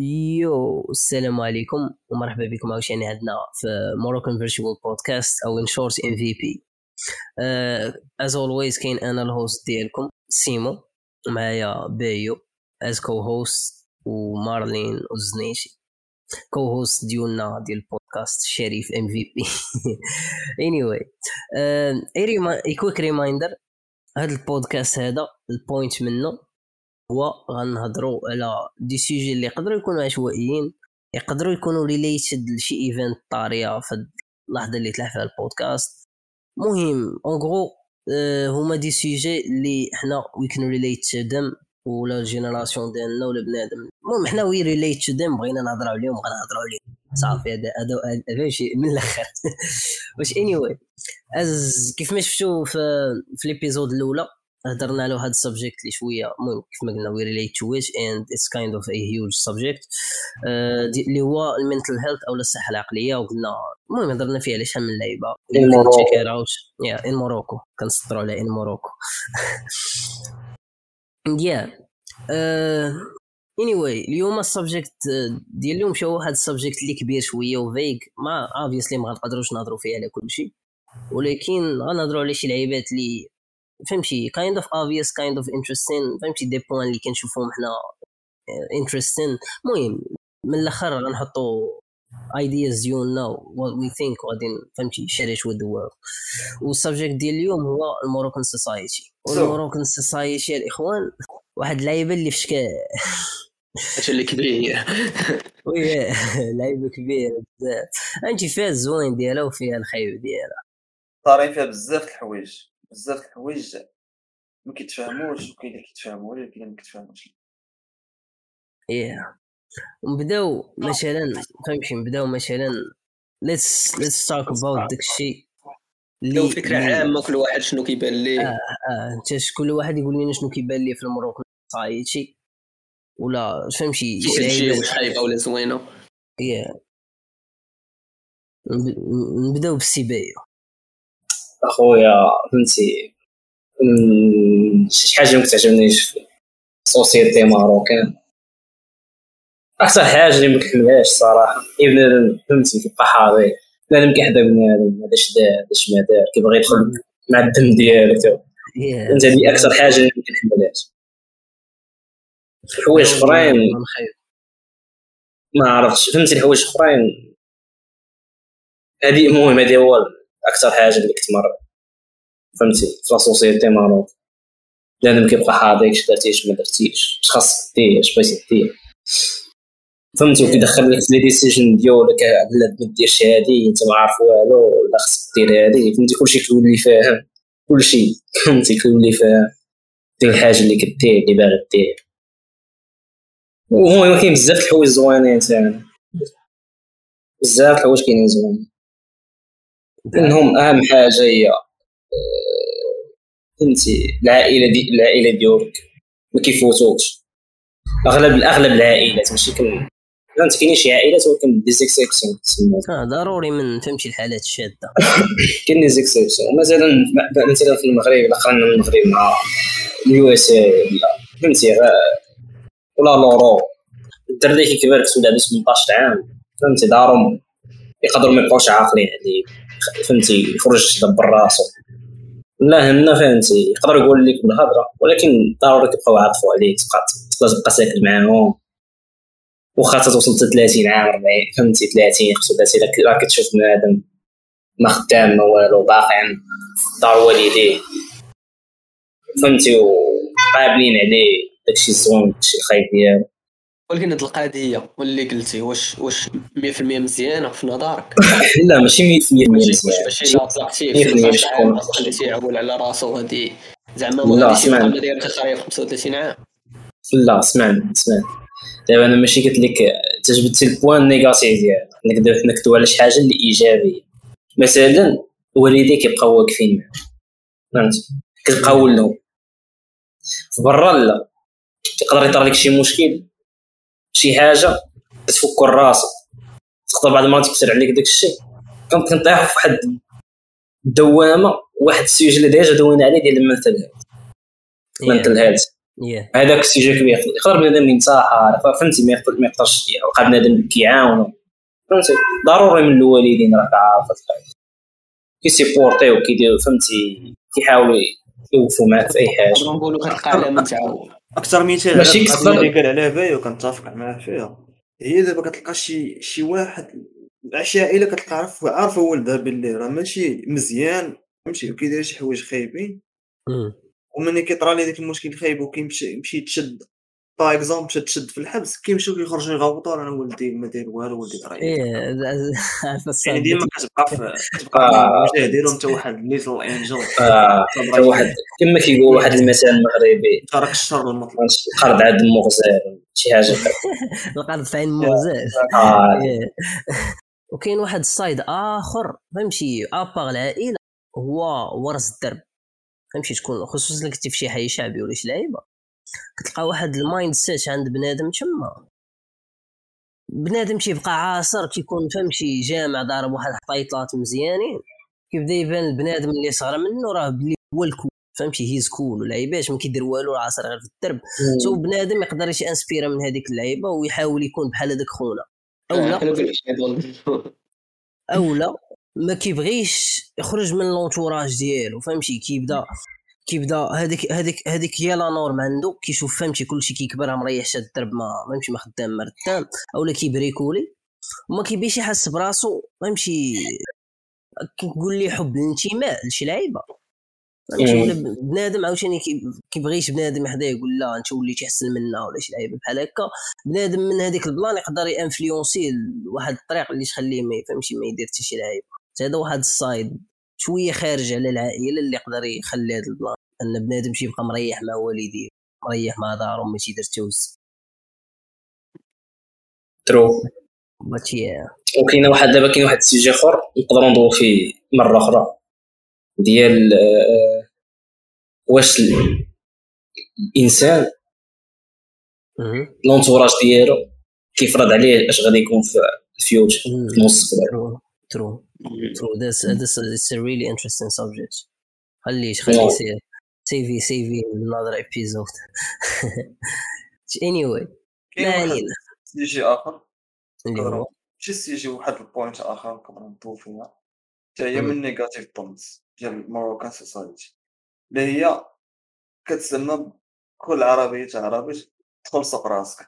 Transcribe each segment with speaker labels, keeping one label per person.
Speaker 1: يو السلام عليكم ومرحبا بكم عاوتاني عندنا في موروكان فيرتشوال بودكاست أو ان شورت ام في بي از اولويز كاين أنا الهوست ديالكم سيمو معايا بايو از كو هوست ومارلين وزنيشي كو هوست ديالنا ديال البودكاست شريف ام في بي اني واي اي كويك ريمايندر هذا البودكاست هذا البوينت منه هو غنهضروا على des sujets اللي يقدروا يكونوا عشوائيين يقدروا يكونوا related لشي event طارية في اللحظة اللي تلاح فيها البودكاست. مهم en gros آه، هما des sujets اللي حنا we can relate to them ولا ال génération ديالنا ولا بنادم. المهم حنا we relate to them بغينا نهضروا عليهم غنهضروا عليهم. صافي هذا هذا شي من الآخر. واش anyway as كيف ما شفتوا في في l'épisode الأولى هضرنا على هذا ال subject اللي شوية المهم كيف ما قلنا we relate to it and it's kind of a huge subject اللي هو ال mental health أو الصحة العقلية وقلنا المهم هضرنا فيه على شحال من لعيبه yeah in Morocco كنسطروا على in Morocco yeah anyway اليوم ال subject ديال اليوم شو واحد ال subject اللي كبير شوية وفيك ما obviously ما غنقدروش نهضروا فيه على كل شيء. ولكن غنهضروا على شي لعيبات اللي فهمتي؟ kind of obvious kind of interesting فهمتي؟ des points اللي كنشوفوهم حنا interesting المهم من الأخر غنحطوا ideas ديالنا what we think غادي فهمتي؟ share it with world وال subject ديال اليوم هو ال Moroccan society وال Moroccan society الاخوان واحد اللعيبة اللي في شكا
Speaker 2: هادشي اللي كبير.
Speaker 1: وي لعيبة كبيرة بزاف. انت فيها الزوين ديالها وفيها الخايب ديالها.
Speaker 3: طارين فيها بزاف الحوايج. بزاف الحوايج ما كيتفاهموش وكاين اللي كيتفاهموا ولكن كاين اللي ما كيتفاهموش.
Speaker 1: yeah. نبداو مثلا فهمتي نبداو مثلا let's let's talk about داكشي
Speaker 2: لو فكرة عامة كل واحد شنو كيبان ليه.
Speaker 1: آه آه أنت كل واحد يقول لنا شنو كيبان ليه في ال Moroccan society ولا فهمتي
Speaker 2: شي واش خايبه ولا زوينة.
Speaker 1: yeah. نبداو بالسيبايو
Speaker 4: أخويا فهمتي شي حاجة ما كتعجبنيش في ال société marocaine. أكثر حاجة اللي ما كنحملهاش الصراحه ابن فهمتي كيبقى حاضي بنادم كيحضي بنادم هذا اش دار هذا ما دار كيبغي يدخل مع الدم ديالك أنت هذه أكثر حاجة اللي ما كنحملهاش حوايج أخرين. ما عرفتش. فهمتي الحوايج أخرين. هذه المهم هذه هو أكثر حاجة اللي كنت مر فهمتي في la société marocaine بنادم كيبقى حاضي اش درتي اش ما درتيش اش خاصك دير اش بغيتي دير فهمتي؟ وكيدخل لك في les décisions ديالك لا ما ديرش هادي أنت ما عارف والو ولا خصك دير هادي. فهمتي؟ كلشي كيولي فاهم. كلشي فهمتي؟ كيولي فاهم. ديك الحاجة اللي كدير اللي باغي دير. وهو كاين بزاف الحوايج زوينين ثاني بزاف الحوايج كاينين زوينين. منهم أهم حاجة هي آه، فهمتي العائلة دي العائلة ديالك ما كيفوتوكش. أغلب الأغلب العائلات ماشي كل فهمت كاينين شي عائلات ولكن des exceptions
Speaker 1: آه ضروري من فهمتي الحالات الشادة.
Speaker 4: كاين des exceptions مثلا مثلا في المغرب إلا قارنا المغرب مع ال USA ولا فهمتي ولا l'Europe. الدري كيكبر كتولد عنده 18 عام فهمتي دارهم يقدروا ما يبقاوش عاقلين عليه فهمتي يخرج يدبر راسو لا هنا فهمتي يقدر يقول لك بالهضره ولكن ضروري تبقاو عاطفوا عليه تبقى تبقى ساكن معاهم. واخا توصل 30 عام 40 فهمتي 30 35 راك كتشوف بنادم ما خدام ما والو باقي عند دار والديه فهمتي وقابلين عليه داكشي الزوين داكشي الخايب ديالو.
Speaker 2: ولكن هاد القضية واللي قلتي واش واش 100% مزيانة في نظرك؟
Speaker 4: لا ماشي 100%
Speaker 2: مزيانه باش الا طلقتي خليتيه يعول على راسو هادي زعما ما غاديش يبقى داير خايف 35 عام.
Speaker 4: لا سمعني سمعني دابا أنا ماشي قلت لك تجبدتي ال point négatif ديالك نقدر نكتبوا على شي حاجة اللي إيجابية. مثلا والديك يبقاو واقفين معاك فهمت؟ كتبقى ولهم في برا لا. يقدر يطرى لك شي مشكل؟ شي حاجة تفك راسك تقدر بعد ما تكثر عليك داك الشيء كنت كنطيح في واحد الدوامة واحد ال sujet اللي déjà دوينا عليه ديال ال mental health. ال mental health. هذاك ال sujet كبير يقدر بنادم ينتحر فهمتي؟ ما يقدرش يبقى بنادم كيعاونو. فهمتي؟ ضروري من الوالدين راك عارف كي support يو كيديرو فهمتي؟ كيحاولوا يوقفوا معاك في أي حاجة.
Speaker 2: نقولوا كتلقى علامة تعاون.
Speaker 3: أكثر مثال ماشي اللي قال عليها بايو كنتفق معاه فيها هي دابا كتلقى شي شي واحد عشائله كتلقى عارف عارف ولدها باللي راه ماشي مزيان فهمتي؟ وكيدير شي حوايج خايبين. وملي كيطرى لي داك المشكل خايب وكيمشي يمشي يتشد. par exemple مشى تشد في الحبس كيمشيو كيخرجوا يغوطوا أنا ولدي ما داير والو ولدي طريق
Speaker 1: إيه
Speaker 3: يعني ديما كتبقى كتبقى الوجه ديالهم أنت واحد little angel
Speaker 4: أنت واحد كما كيقول واحد المثال المغربي
Speaker 3: ترك الشر المطلق
Speaker 4: القرد عاد مغزال شي حاجة.
Speaker 1: القرد في عين مو غزال.
Speaker 4: آه.
Speaker 1: وكاين واحد ال side آخر فهمتي؟ اباغ العائلة هو ورث الدرب. فهمتي تكون خصوصا كنتي في شي حي شعبي ولا شي لعيبة. كتلقى واحد ال mindset عند بنادم تما. بنادم تيبقى عاصر تيكون فهمتي جامع ضارب واحد الحطيطات مزيانين. كيبدا يبان البنادم اللي صغر منه راه بلي هو ال cool فهمتي he's cool ولعيباش ما كيدير والو عاصر غير في الدرب. so بنادم يقدر يت inspira من هذيك اللعيبة ويحاول يكون بحال هذاك خونا. اولا اولا ما كيبغيش يخرج من l'entourage ديالو فهمتي؟ كيبدا كيبدا هذيك هذيك هذيك هي la norme عنده كيشوف فهمتي كلشي كيكبر مريح شاد الدرب ما فهمتي ما خدام مرتام اولا كي bricoler وما كيبيش يحس براسو فهمتي كنقول لي حب الانتماء لشي لعيبة. فهمتي؟ بنادم عاوتاني كيبغيش بنادم حدا يقول لا أنت وليتي احسن منا ولا شي لعيبة بحال هكا. بنادم من هذيك ال plan يقدر ينفلونسي لواحد الطريق اللي تخليه ما يفهمش ما يدير حتى شي لعيبة. هذا واحد ال side شوية خارج على العائلة اللي يقدر يخلي هذا ال plan أن بنادم يبقى مريح مع والديه مريح مع دارو ما تيدير توز
Speaker 4: ترو
Speaker 1: باتشي
Speaker 4: وكاين واحد دابا كاين واحد ال sujet آخر نقدروا ندوي فيه مرة أخرى. ديال آه، واش الإنسان l'entourage ديالو كيفرض عليه اش غادي يكون في ال future في المستقبل.
Speaker 1: true true this this is a really interesting subject. خليش خليه سيفي سيفي another episode. Anyway.
Speaker 3: ما علينا سيجي آخر؟ شي sujet واحد ال point آخر نقدر نطول فيها. حتى هي من negative points ديال ال Moroccan society اللي هي كتسمى كل عربي عربي تدخل سوق راسك.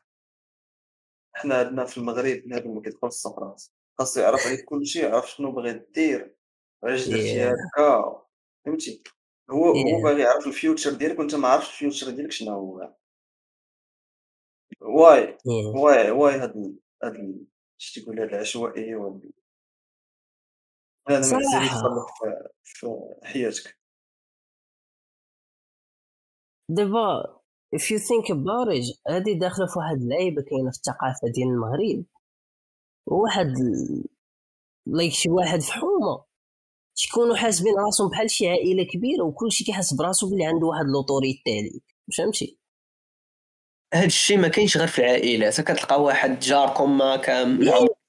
Speaker 3: حنا عندنا في المغرب بنادم ما كيدخلش سوق راسك. خاصو يعرف عليك كلشي يعرف شنو باغي دير علاش درتي هكا فهمتي؟ هو هو باغي يعرف ال future ديالك وانت ما عارفش ال future ديالك شنو هو. واي واي واي هاد هاد اش تيقول هاد العشوائيه وهاد هذا ما في حياتك.
Speaker 1: دابا if you think about it هادي داخله في واحد اللعيبة كاينة في الثقافة ديال المغرب. واحد لايك شي واحد في حومة. تيكونوا حاسبين راسهم بحال شي عائلة كبيرة وكلشي كيحس براسو بلي عنده واحد لوطوريتي عليك فهمتي؟
Speaker 2: هاد الشيء ما كاينش غير في العائلات كتلقى واحد جاركم ما كان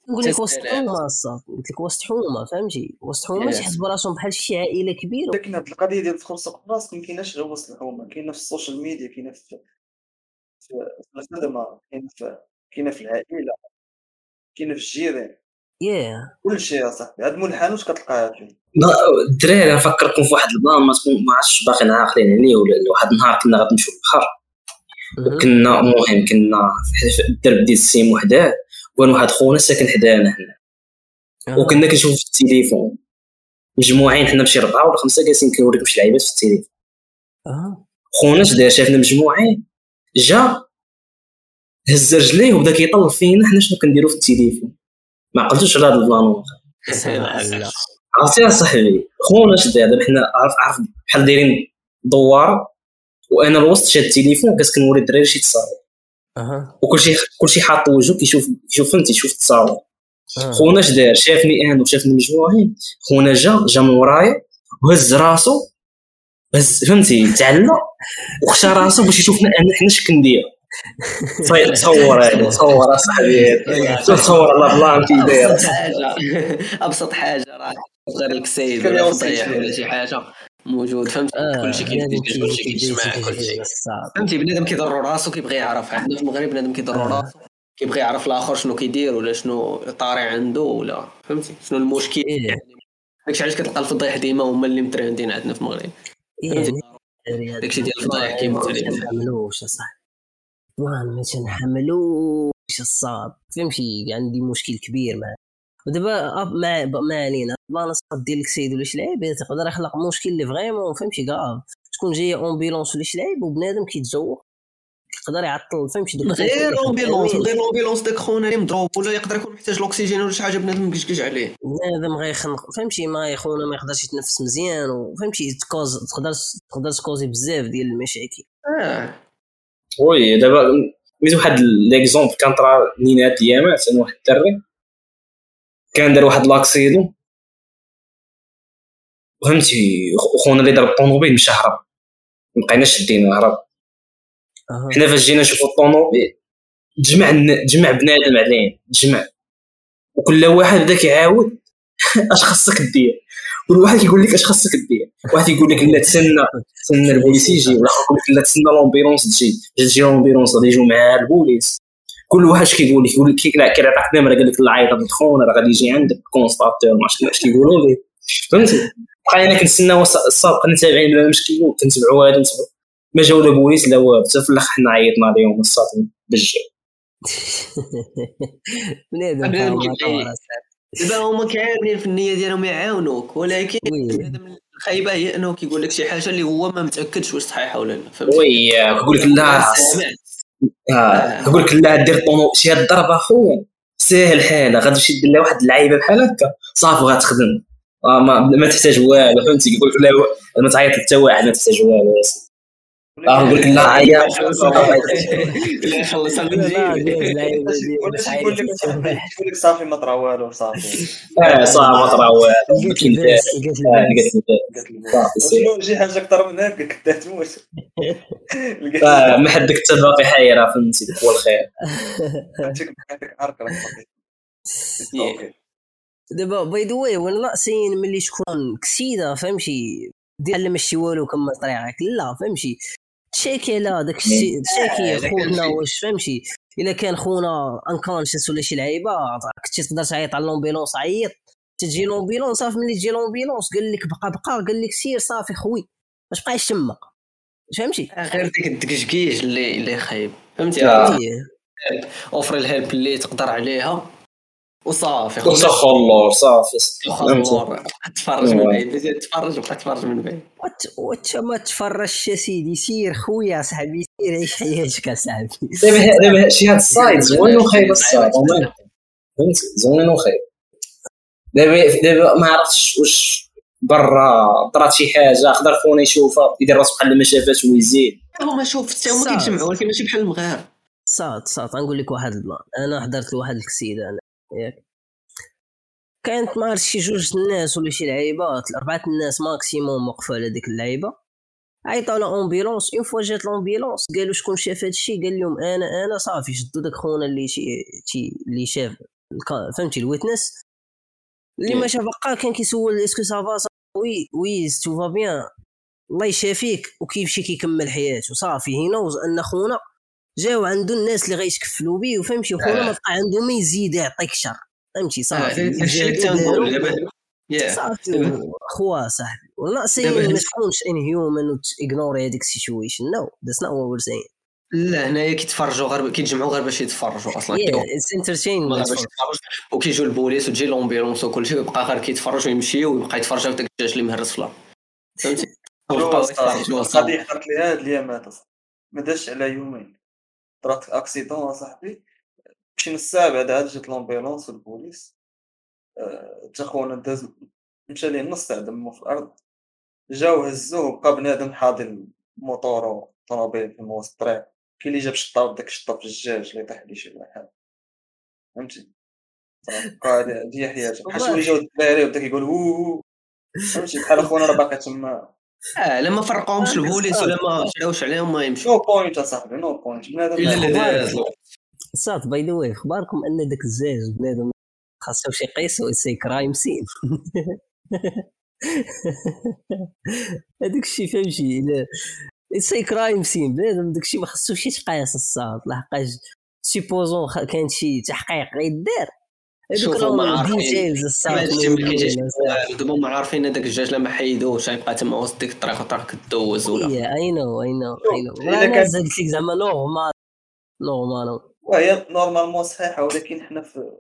Speaker 1: نقول لك وسط حومة صافي. قلت لك وسط حومة فهمتي؟ وسط حومة تيحس براسهم بحال شي عائلة كبيرة.
Speaker 3: لكن هاد القضية ديال تدخل سوق راسك ما كايناش غير وسط الحومة. كاينة في ال social media كاينة في في الخدمة كاينة في كاينة في العائلة. كاينة في الجيران.
Speaker 1: ياه
Speaker 3: كل شيء يا صاحبي. هاد مول الحانوت كتلقاها فيه
Speaker 4: الدراري نفكركم في واحد ال plan ما تكون ما عرفتش باقيين عاقلين عليه ولا واحد النهار كنا غادي نمشيو للبحر وكنا المهم كنا في الدرب ديال السيم وحداه وكان واحد خونا ساكن حدانا هنا وكنا كنشوفو في التليفون. مجموعين حنا بشي ربعة ولا خمسة جالسين كنوريكم شي لعيبات في التليفون. خونا اش دار شافنا مجموعين جا هز رجليه وبدا كيطلب فينا حنا شنو كنديرو في التليفون؟ ما عقلتوش على هذا ال plan عرفتي صاحبي؟ خونا دار دابا حنا عارف عارف بحال دايرين دوار وأنا الوسط شاد التليفون كاس كنوري الدراري شي تصاور
Speaker 1: أها.
Speaker 4: وكلشي كلشي حاط وجهه كيشوف كيشوف فهمتي يشوف التصاور خونا اش دار شافني أنا وشافني مجموعين خونا جا جا من ورايا وهز راسو هز فهمتي تعلى وخشى راسو باش يشوفنا أنا حنا اش كندير. تصور هذا تصور اصاحبي تصور الله plan كي داير
Speaker 2: أبسط حاجة. راه غير الكسيد ولا ولا شي حاجة. موجود. فهمت؟
Speaker 1: آه
Speaker 2: كلشي كيجمع فهمتي بنادم كيضرو راسو كيبغي يعرف؟ عندنا في المغرب بنادم كيضرو آه. راسو كيبغي يعرف الآخر شنو كيدير ولا شنو طاري عنده ولا فهمتي؟ شنو المشكل. يعني داكشي علاش كتلقى الفضايح ديما هما اللي مترندين عندنا في المغرب.
Speaker 1: إيه داكشي ديال الفضايح كيمثل ما تنحملوش اصاحبي ما تنحملوش الصاد. فهمتي عندي مشكل كبير معاه ودابا ما ما علينا. بلانس ديال الكسيد ولا شي لعيب تقدر يخلق مشكل اللي فريمون فهمتي كاف تكون جاية اونبيلونس ولا شي لعيب وبنادم كيتزوق يقدر يعطل فهمتي
Speaker 2: غير اونبيلونس غير اونبيلونس داك خونا اللي مضروب ولا يقدر يكون محتاج الأكسجين ولا شي حاجة بنادم كيشكش عليه.
Speaker 1: بنادم غيخنق فهمتي ما خونا ما يقدرش يتنفس مزيان وفهمتي تكوز تقدر تقدر تكوزي بزاف ديال المشاكل.
Speaker 2: آه.
Speaker 4: oui دابا ميت واحد l'exemple كان طرا لينا هاد الايامات أنا واحد الدري كان دار واحد l'accident فهمتي خونا اللي ضرب الطوموبيل مشى هرب مبقيناش شدينا هرب حنا فاش جينا نشوفو الطوموبيل تجمع تجمع بنادم عليه تجمع وكل واحد بدا كيعاود اش خاصك دير كل واحد كيقول لك اش خاصك دير واحد يقول لك لا تسنى تسنى البوليس يجي واحد يقول لك لا تسنى l'ambulance تجي تجي l'ambulance غادي يجيو مع البوليس. كل واحد اش كيقول لك؟ يقول لك كيعطيك نمره قال لك العيط الخون راه غادي يجي عندك constateur ما عرفتش اش كيقولوا لي. فهمتي؟ بقينا كنتسناو السابق نتابعين بلا مشكل كنتبعوا هذا نتبعوا ما جاو لا بوليس لا والو حتى في الآخر حنا عيطنا عليهم الساطين بالجو
Speaker 1: بنادم
Speaker 2: دابا هما كاملين في النيه ديالهم يعاونوك ولكن الخايبه هي إنه كيقول لك شي حاجة اللي هو ما متأكدش واش صحيحة ولا لأ
Speaker 4: فهمتي oui كيقول لك لا آه. كيقول لك لا دير طونو شي الضربه خويا ساهل حالها غادي تمشي دير لها واحد اللعيبة بحال هكا. صافي غتخدم. آه ما, ما تحتاج والو فهمتي؟ كيقول لك لا ما تعيط حتى واحد ما تحتاج والو آه نقول لك لا عيا
Speaker 2: خلص
Speaker 3: يقول لك صافي ما طرا والو صافي
Speaker 4: آه صافي ما طرا والو
Speaker 3: شي حاجة أكثر من هكا كنت تموت
Speaker 4: ما حدك حتى باقي حيره فهمتي هو الخير
Speaker 1: دابا باي ذا واي وأنا ناقصين ملي تكون كسيده فهمتي دير لا ماشي والو كما طريقك لا فهمتي تشيكي لا داك الشيء تشيكي خونا واش فهمتي؟ الا كان خونا unconscious ولا شي لعيبة كنتي تقدر تعيط على l'ambulance عيط. تجي l'ambulance صافي ملي تجي l'ambulance قال لك بقى بقى قال لك سير صافي خوي. ما تبقاش تما فهمتي؟
Speaker 2: غير ديك الدكشكيش اللي اللي خايب. فهمتي؟ offer ال help اللي تقدر عليها. وصافي
Speaker 4: خلص خلور صافي.
Speaker 2: خلور تفرج من بعيد تفرج بقى تفرج من بعيد.
Speaker 1: وانت ما تفرجش يا سيدي سير خويا صاحبي سير عيش حياتك اصاحبي
Speaker 4: دابا شي هاد ال side زوين وخايب ال side فهمتي زوين وخايب. دابا دابا ما عرفتش واش برا طرات شي حاجة يقدر خونا يشوفها يدير راسو بحال ما شافاش ويزيد
Speaker 2: هما شوف حتى هما كيتجمعوا ولكن ماشي بحال المغاربه
Speaker 1: صاد صاد. غنقول لك واحد ال plan أنا حضرت لواحد ال accident أنا ياك كانت ما شي جوج الناس ولا شي لعيبات اربعه الناس maximum وقفوا على ديك اللعيبة. عيطوا l'ambulance une fois جات l'ambulance قالوا شكون شاف هادشي قال لهم أنا أنا صافي شدوا داك خونا اللي شي اللي شاف فهمتي ال witness اللي ما شاف بقى كان كيسول est-ce que ça va oui oui tout va bien الله يشافيك وكيمشي كيكمل حياته. صافي هنا نوز أن خونا جاو عنده الناس اللي غيتكفلوا به وفهمتي وخونا ما بقى عنده ما يزيد يعطيك شر. فهمتي صافي. صافي. خوا صاحبي والله سي ما تكونش inhuman وتيغنوري هذيك ال situation no that's not what we're saying
Speaker 2: لا هنايا كيتفرجوا غير كيتجمعوا غير باش يتفرجوا أصلا
Speaker 1: it's entertaining
Speaker 2: وكيجيو البوليس وتجي l'ambulance وكل شيء ويبقى غير كيتفرج ويمشي ويبقى يتفرج على داك الزجاج اللي مهرس في الأرض فهمتي
Speaker 3: غادي حضرت لي هاد الايامات ما داش على يومين. طرات accident اصاحبي شي نص ساعه بعد عاد جات l'ambulance والبوليس تا خونا داز مشى ليه نص ساعه دمو في الأرض جاو هزوه بقى بنادم حاضر موطور وطوموبيل في وسط الطريق كاين اللي جاب شطاب داك الشطاب في الجاج اللي طاح ليه شي واحد فهمتي؟ بقى هادي حياته بحال شوية جاو الدراري وبدا كيقول فهمتي؟ بحال أخونا راه باقي تما
Speaker 2: آه لما فرقوهمش البوليس ولا ما شراوش عليهم ما يمشي.
Speaker 3: no point اصاحبي no point
Speaker 1: سعد by the way أخباركم أن داك الزاج بنادم خاصو شي قيس c'est crime scene هذاك الشيء فهمتي c'est crime scene بنادم داك الشيء ما خصوش يتقاس الصاد لحقاش supposons كاين شي تحقيق غيدار
Speaker 2: شوفوا ما عارفين دابا ما عارفين هذاك الزجاج لما حيدوش غيبقى تما وسط ديك الطريق وطريق كدوز ولا
Speaker 1: اي نو اي نو اي نو أنا قلت لك زعما normal normal
Speaker 3: وهي normalement صحيحه ولكن حنا في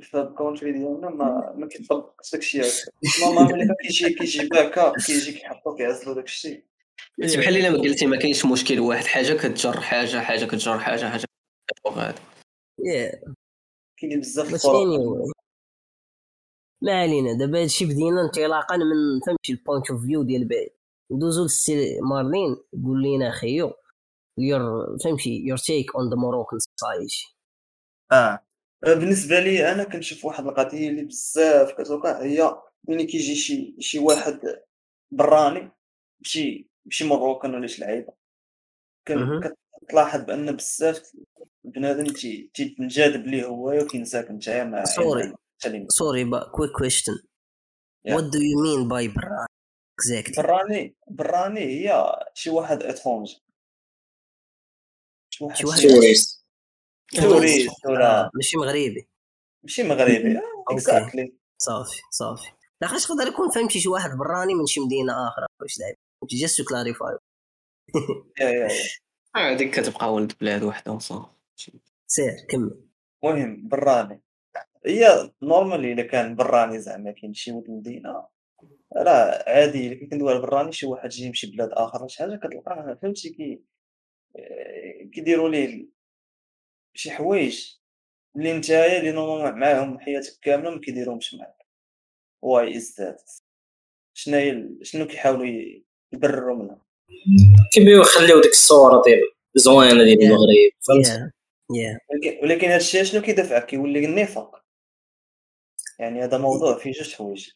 Speaker 3: في ال country ديالنا ما ما كيطبقش داك الشيء normalement ملي كيجي كيجي باكا كيجي كيحطو كيعزلو داك الشيء
Speaker 2: بحال الا ما قلتي ما كاينش مشكل واحد حاجة كتجر حاجة حاجة كتجر حاجة حاجة هذا
Speaker 3: كاينين بزاف الطرق.
Speaker 1: ما علينا دابا هادشي بدينا انطلاقا من فهمتي ال point of view ديال بعيد. ندوزو للسي مارلين قول لينا خويا your فهمتي your take on the Moroccan society
Speaker 3: آه. بالنسبة لي أنا كنشوف واحد القضية اللي بزاف كتوقع هي ملي كيجي شي شي واحد براني شي شي ميريكان ولا شي لعيبة. كتلاحظ بأن بزاف بنادم تينجذب ليه هو وكينساك نتايا مع
Speaker 1: sorry. sorry but quick question what do you mean by براني؟
Speaker 3: exactly براني براني هي شي واحد étranger
Speaker 1: شي واحد touriste
Speaker 3: touriste ولا
Speaker 1: ماشي مغربي.
Speaker 3: ماشي مغربي. exactly
Speaker 1: صافي صافي. لاخاطش يقدر يكون فهمتي شي واحد براني من شي مدينة أخرى واش داير؟ just to clarify
Speaker 2: هذيك كتبقى ولد بلاد وحدة وصافي.
Speaker 1: سير كمل.
Speaker 3: المهم براني. هي نورمالي الا كان براني زعما كاين شي ولد المدينة راه عادي الا كندوي على براني شي واحد جاي يمشي بلاد آخر ولا شي حاجة كتلقاه فهمتي؟ كي كيديروا ليه شي حوايج اللي نتايا اللي normalement معاهم حياتك كاملة ما كيديروهمش معاك. why is that شنو شنو كيحاولوا يبرروا منها؟
Speaker 4: كيبغيو يخليو ديك الصورة ديال زوينه ديال المغرب
Speaker 3: ولكن هذا الشيء شنو كيدفعك كيولي النفاق يعني هذا موضوع فيه جوج حوايج.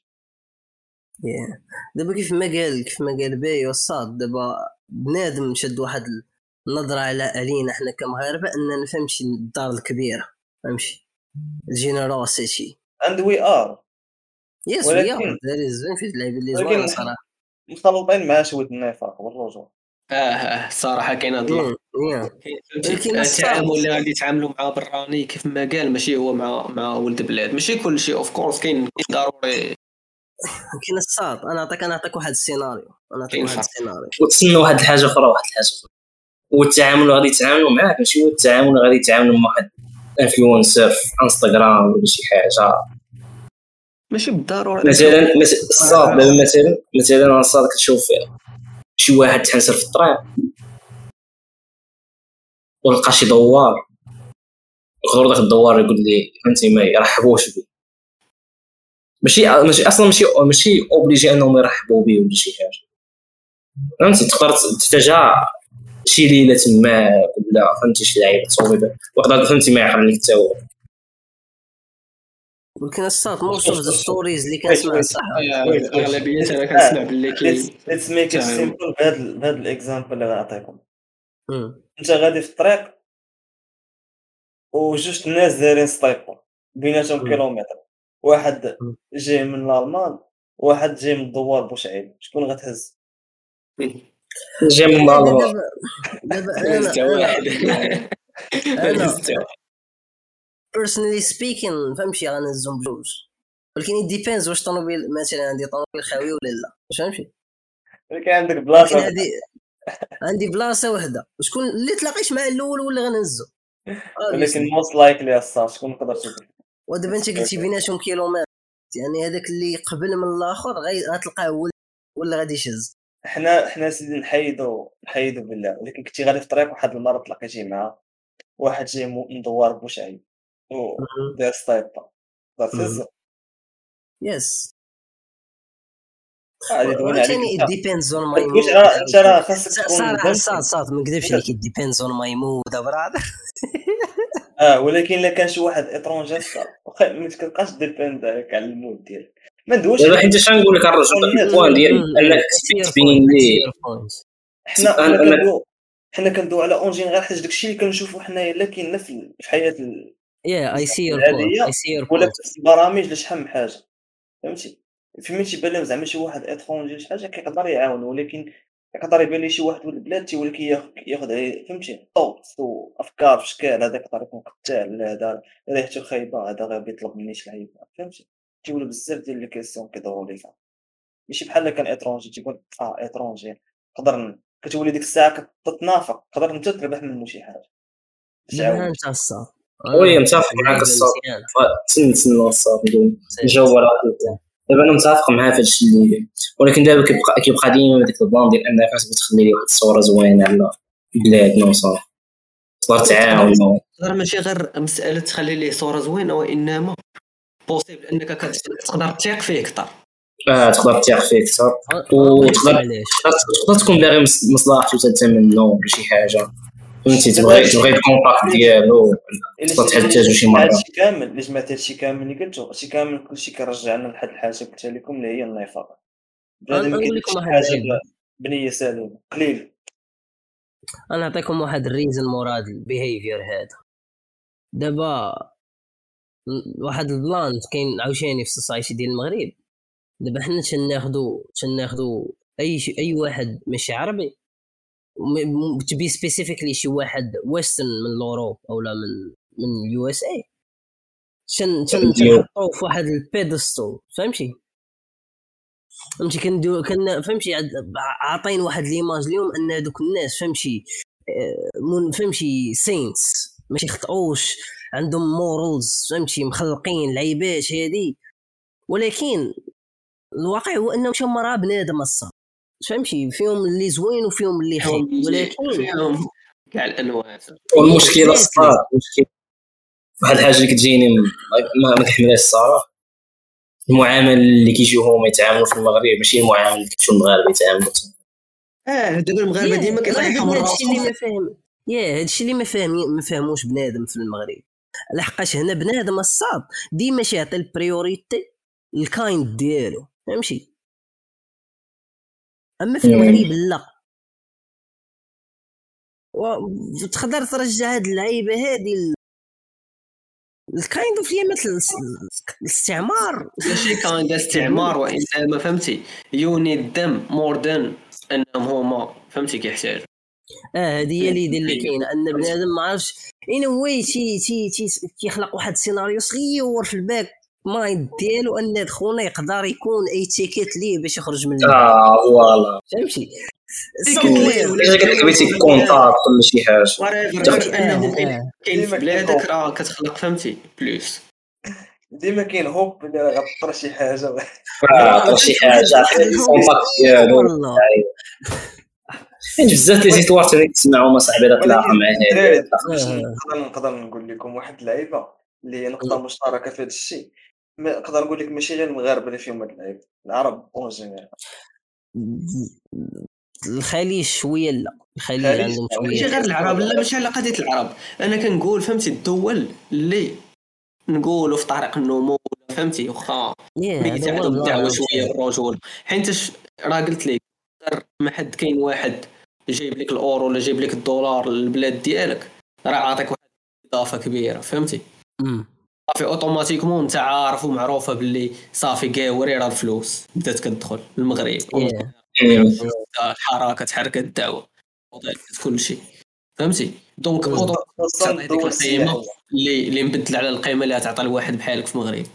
Speaker 1: دابا كيف ما قال كيف ما قال باي وصاد دابا بنادم شد واحد النظرة على علينا إحنا كمغاربة أننا نفهمش الدار الكبيرة فهمتي؟ ال
Speaker 3: generosity. and we
Speaker 1: are yes we are there is في اللعيبة اللي زوينة صراحة.
Speaker 3: مخلطين مع شوية النفاق والرجوع
Speaker 2: آه آه الصراحه كاين هذا التعامل اللي غادي يتعاملوا مع براني كيف ما قال ماشي هو مع مع ولد بلاد. ماشي كل شيء of course كاين ضروري.
Speaker 1: كاين الصاد أنا نعطيك أنا نعطيك واحد السيناريو. أنا نعطيك واحد السيناريو.
Speaker 4: وتسنى واحد الحاجة أخرى واحد الحاجة أخرى. والتعامل غادي يتعاملوا معاك ماشي هو التعامل غادي يتعاملوا مع واحد influencer في انستغرام ولا شي حاجة.
Speaker 2: ماشي بالضروره
Speaker 4: مثلا الصاد مثلا مثلا الصاد كتشوف شي واحد تحنسر في الطريق. ولقى شي دوار. غير داك الدوار يقول لي فهمتي ما يرحبوش بي. ماشي أصلا ماشي ماشي obligé إنهم يرحبوا بي ولا شي حاجة. فهمتي تقدر تباتو شي ليلة تما ولا فهمتي شي لعيبة تصوبي وقدر فهمتي ما لك حتى هو.
Speaker 1: ولكن الصوت most of the stories اللي كنسمع صح
Speaker 2: اغلبيه أنا كنسمع باللي
Speaker 3: كاين let's make it simple بهذا بهذا ال example اللي غنعطيكم أنت غادي في الطريق وجوج الناس دايرين stop بيناتهم كيلومتر. واحد جاي من الألمان واحد جاي من الدوار بوشعيب. شكون غتهز؟
Speaker 4: جاي من الالمان
Speaker 1: دابا أنا personally speaking فهمتي؟ غنهزهم بجوج. ولكن depends واش طوموبيل مثلا عندي طوموبيل خاوي ولا لا. واش فهمتي؟
Speaker 3: ولكن عندك بلاصة
Speaker 1: عندي عندي بلاصة وحدة. شكون اللي تلاقيش مع الأول اللي غنهزو.
Speaker 3: ولكن موست لايكلي الصاف شكون تقدر تشوف
Speaker 1: ودابا انت قلتي بيناتهم كيلومتر. يعني هذاك اللي قبل من الآخر غتلقاه هو ولا غادي يشز.
Speaker 3: حنا حنا سيدي نحيدو نحيدو بالله. ولكن كنتي غادي في الطريق واحد المرة تلاقيتي مع واحد جاي من دوار
Speaker 1: ماي
Speaker 3: مود إنت. راه خاصك
Speaker 1: تكون صاد صاد ما نكذبش عليك depends on my mood brother
Speaker 3: آه ولكن إلا كان شي واحد étranger ما تبقاش depend عليك على ال mood ديالك. ما ندويش
Speaker 4: دابا حيت اش نقول لك الرجل ال point ديال انك تبين ليه
Speaker 3: حنا حنا حنا كندوي على en général حيت داكشي اللي كنشوفو حنايا لا كاين في
Speaker 1: الحياة yeah I see your I see your
Speaker 3: ولا في البرامج لشحال من حاجة فهمتي؟ فهمتي تيبان لهم زعما شي واحد étranger شي حاجة كيقدر يعاون ولكن يقدر يبان لي شي واحد ولد البلاد تيولي كياخذ فهمتي؟ طوط وافكار في شكال هذا يقدر يكون قتال هذا ريحته خايبه هذا غير بيطلب مني شي لعيبة فهمتي؟ تيولي بزاف ديال لي كيسيون كيدوروا لي ماشي بحال كان اترونجي تيقول آه اترونجي نقدر كتولي ديك الساعة كتنافق تقدر أنت تربح منه شي
Speaker 1: حاجة. أنت
Speaker 4: وي متفق معاك الصاد تسنى تسنى الصاد نجاوب على دابا أنا متفق معاه في هادشي اللي ولكن دابا كيبقى كيبقى ديما ديك ال plan ديال انك تخلي لي واحد الصورة زوينة على بلادنا وصافي. تقدر تعاون.
Speaker 2: تقدر ماشي غير مسألة تخلي ليه صورة زوينة وإنما possible أنك تقدر تثيق فيه أكثر.
Speaker 4: آه تقدر تثيق فيه أكثر. وتقدر تقدر تكون باغي مصلحته حتى منه ولا شي حاجة. فهمتي تبغي تبغي ال contact ديالو تقدر تحتاجو شي مره
Speaker 3: هادشي كامل اللي جمعت هادشي كامل اللي قلتو هادشي كامل كلشي كيرجعنا لحد الحاجة قلت لكم اللي هي النفاق بنادم حاجة بنيه سليمه قليل
Speaker 1: أنا نعطيكم واحد ال reason مورا د ال behavior هذا دابا واحد ال plan كاين عاوتاني في ال society ديال المغرب. دابا حنا تناخدو تناخدو أي شي أي واحد ماشي عربي to be specifically شي واحد western من l'Europe أو لا من من ال USA تن تنحطو في واحد ال pedestal فهمتي؟ فهمتي؟ كندو كنا فهمتي؟ عاطين واحد l'image اليوم أن هذوك الناس فهمتي؟ آه، فهمتي؟ saints ماشي يخطئوش عندهم morals فهمتي؟ مخلقين لعيبات هادي. ولكن الواقع هو أنهم هما راه بنادم الصاط فهمتي؟ فيهم اللي زوين وفيهم اللي خايب ولكن
Speaker 2: فيهم كاع الأنواع.
Speaker 4: والمشكلة الصاط المشكلة. واحد الحاجة اللي كتجيني ما, ما كنحملهاش الصراحة. المعامله اللي كيجيو هما يتعاملوا في المغرب ماشي المعامله اللي كتشوف المغاربة يتعاملوا.
Speaker 2: آه دابا المغاربة ديما كيطيحوا
Speaker 1: هادشي اللي ما فاهم يا هادشي اللي ما فاهم ما فاهموش بنادم في المغرب. لحقاش هنا بنادم الصاط. ديما يعطي ال priority ل ال kind ديالو. فهمتي؟ اما في المغرب لا. وتقدر ترجع هاد اللعيبة هادي الكايند اوف مثل الاستعمار.
Speaker 2: ماشي كايند استعمار وانما فهمتي. يوني الدم مور ذان إنهم هما. فهمتي كيحتاجوا
Speaker 1: آه هذه هي اللي اللي كاينة. أن بنادم ما عرفش. ان واي تي تي تي كيخلق واحد السيناريو صغير في الباك. مايند ديالو أن خونا يقدر يكون أي تيكيت ليه باش يخرج من
Speaker 4: آه فوالا.
Speaker 1: فهمتي؟
Speaker 4: قلت بغيتي كونتاكت ولا شي
Speaker 2: حاجة. كاين في بلادك راه كتخلق فهمتي؟ بلوس.
Speaker 3: ديما كاين هوب اللي راه غطر شي حاجة.
Speaker 4: غطر شي حاجة الكونتاكت ديالو كاين بزاف لي زيتوار تاني تسمعهم اصاحبي هذا تلاقى
Speaker 3: معاه نقدر نقول لكم واحد اللعيبة اللي هي نقطه مشتركة في هذا الشيء. نقدر نقول لك ماشي غير المغاربه اللي فيهم هاد اللعيبه العرب en général
Speaker 1: الخليج شوية لا الخليج عندهم شوية
Speaker 2: ماشي غير العرب لا ماشي على قضيه العرب. أنا كنقول فهمتي الدول اللي نقولوا في طريق النمو فهمتي واخا ميت عندهم الدعوه شوية بالرجول حيت راه قلت لك ما حد كاين واحد جايب لك الأورو ولا جايب لك الدولار للبلاد ديالك راه عاطيك واحد إضافة كبيرة فهمتي؟ صافي automatiquement انت عارف ومعروفة باللي صافي قاوري راه الفلوس. بدات كتدخل المغرب الحركة تحرك الدعوه كل شيء. فهمتي؟ donc هذيك القيمه اللي اللي مبدل على القيمة اللي تعطى لواحد بحالك في المغرب.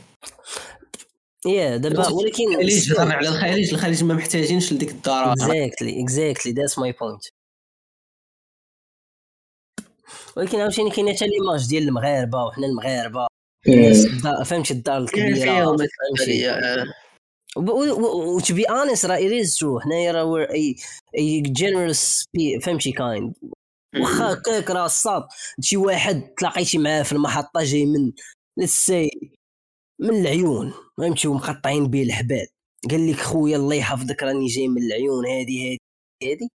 Speaker 1: yeah دابا ولكن
Speaker 2: الخليج هضرنا على الخليج الخليج ما محتاجينش لديك الدرجه
Speaker 1: exactly exactly that's my point ولكن عاوتاني كاينة حتى l'image ديال المغاربة وحنا المغاربة. فهمتي الدار الكبيرة فهمتي و to be honest راه it is true حنايا راه we're a a generous فهمتي kind واخا هكاك راه الساط شي واحد تلاقيتي معاه في المحطة جاي من لسي من العيون. فهمتي؟ ومقطعين به الحبال. قال لك خويا الله يحفظك راني جاي من العيون. هادي هادي هادي.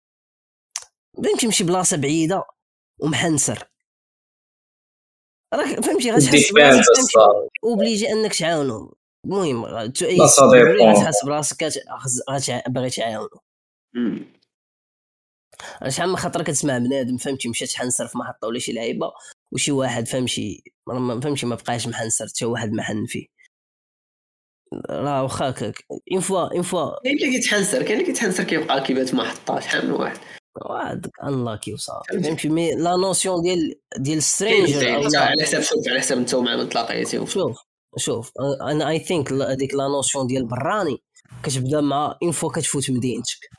Speaker 1: فهمتي؟ مشي بلاصة بعيدة ومحنسر. راك فهمتي غتحس اوبليجي انك تعاونو المهم غتحس براسك باغي تعاونو. شحال من خطرة كتسمع بنادم فهمتي؟ مشى تحنسر في محطه ولا شي لعيبة وشي واحد فهمتي؟ فهمتي؟ ما بقاش محنسر حتى واحد ما حن فيه. راه واخا هكاك une fois une fois.
Speaker 2: كاين اللي كيتحنسر كاين اللي كيتحنسر كيبقى كيبات ما حطاش شحال من واحد.
Speaker 1: هذاك unlucky وصافي. فهمتي mais la notion ديال ديال stranger
Speaker 2: على حساب شوف على حساب انت ومع من تلاقيتي
Speaker 1: شوف شوف. أنا I think هذيك la notion ديال براني كتبدا مع une fois كتفوت مدينتك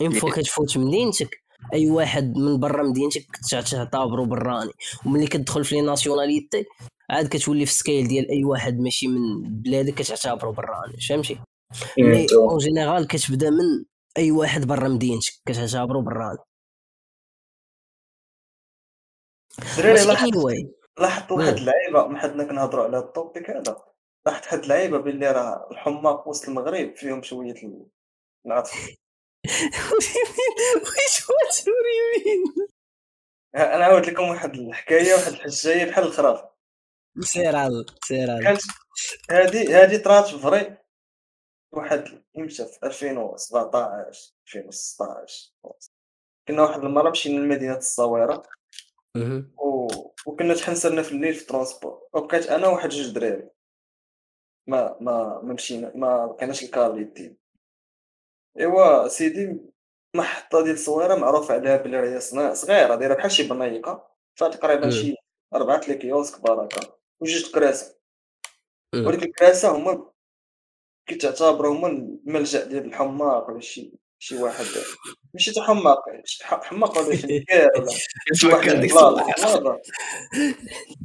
Speaker 1: une fois كتفوت مدينتك أي واحد من برا مدينتك تعتبرو براني. وملي كتدخل في les nationalités عاد كتولي في scale ديال أي واحد ماشي من بلادك كتعتبرو براني. فهمتي؟ mais en général كتبدا من أي واحد برا مدينتك كتعتبرو براني
Speaker 3: دراري لاحظت واحد اللعيبة ما حدنا كنهضروا على ال topic هذا. لاحظت واحد اللعيبة باللي راه الحماق وسط المغرب فيهم شوية العطف.
Speaker 1: واش what you
Speaker 3: mean؟ أنا عاود لكم واحد الحكاية واحد الحجاية بحال الخراف
Speaker 1: سير على سير على
Speaker 3: هذه هذه طرات vrai. واحد يمشى في 2017 2016 كنا واحد المرة مشينا لمدينة الصويرة. و... وكنا تحنسرنا في الليل في ال transport وبقيت أنا وواحد جوج دراري ما ما ما مشينا ما كانش الكار ديال إيوا سيدي محطة ديال الصويرة معروفة عليها بلي راهي صغيرة دايرة بحال شي بنايقة. فيها تقريبا شي أربعة لي كيوسك بركة. وجوج كراسه ولكن الكراسة هما كيتعتبروا هما الملجا ديال الحماق ولا شي شي واحد. ماشي تا حماق حماق ولا شي ولا شي واحد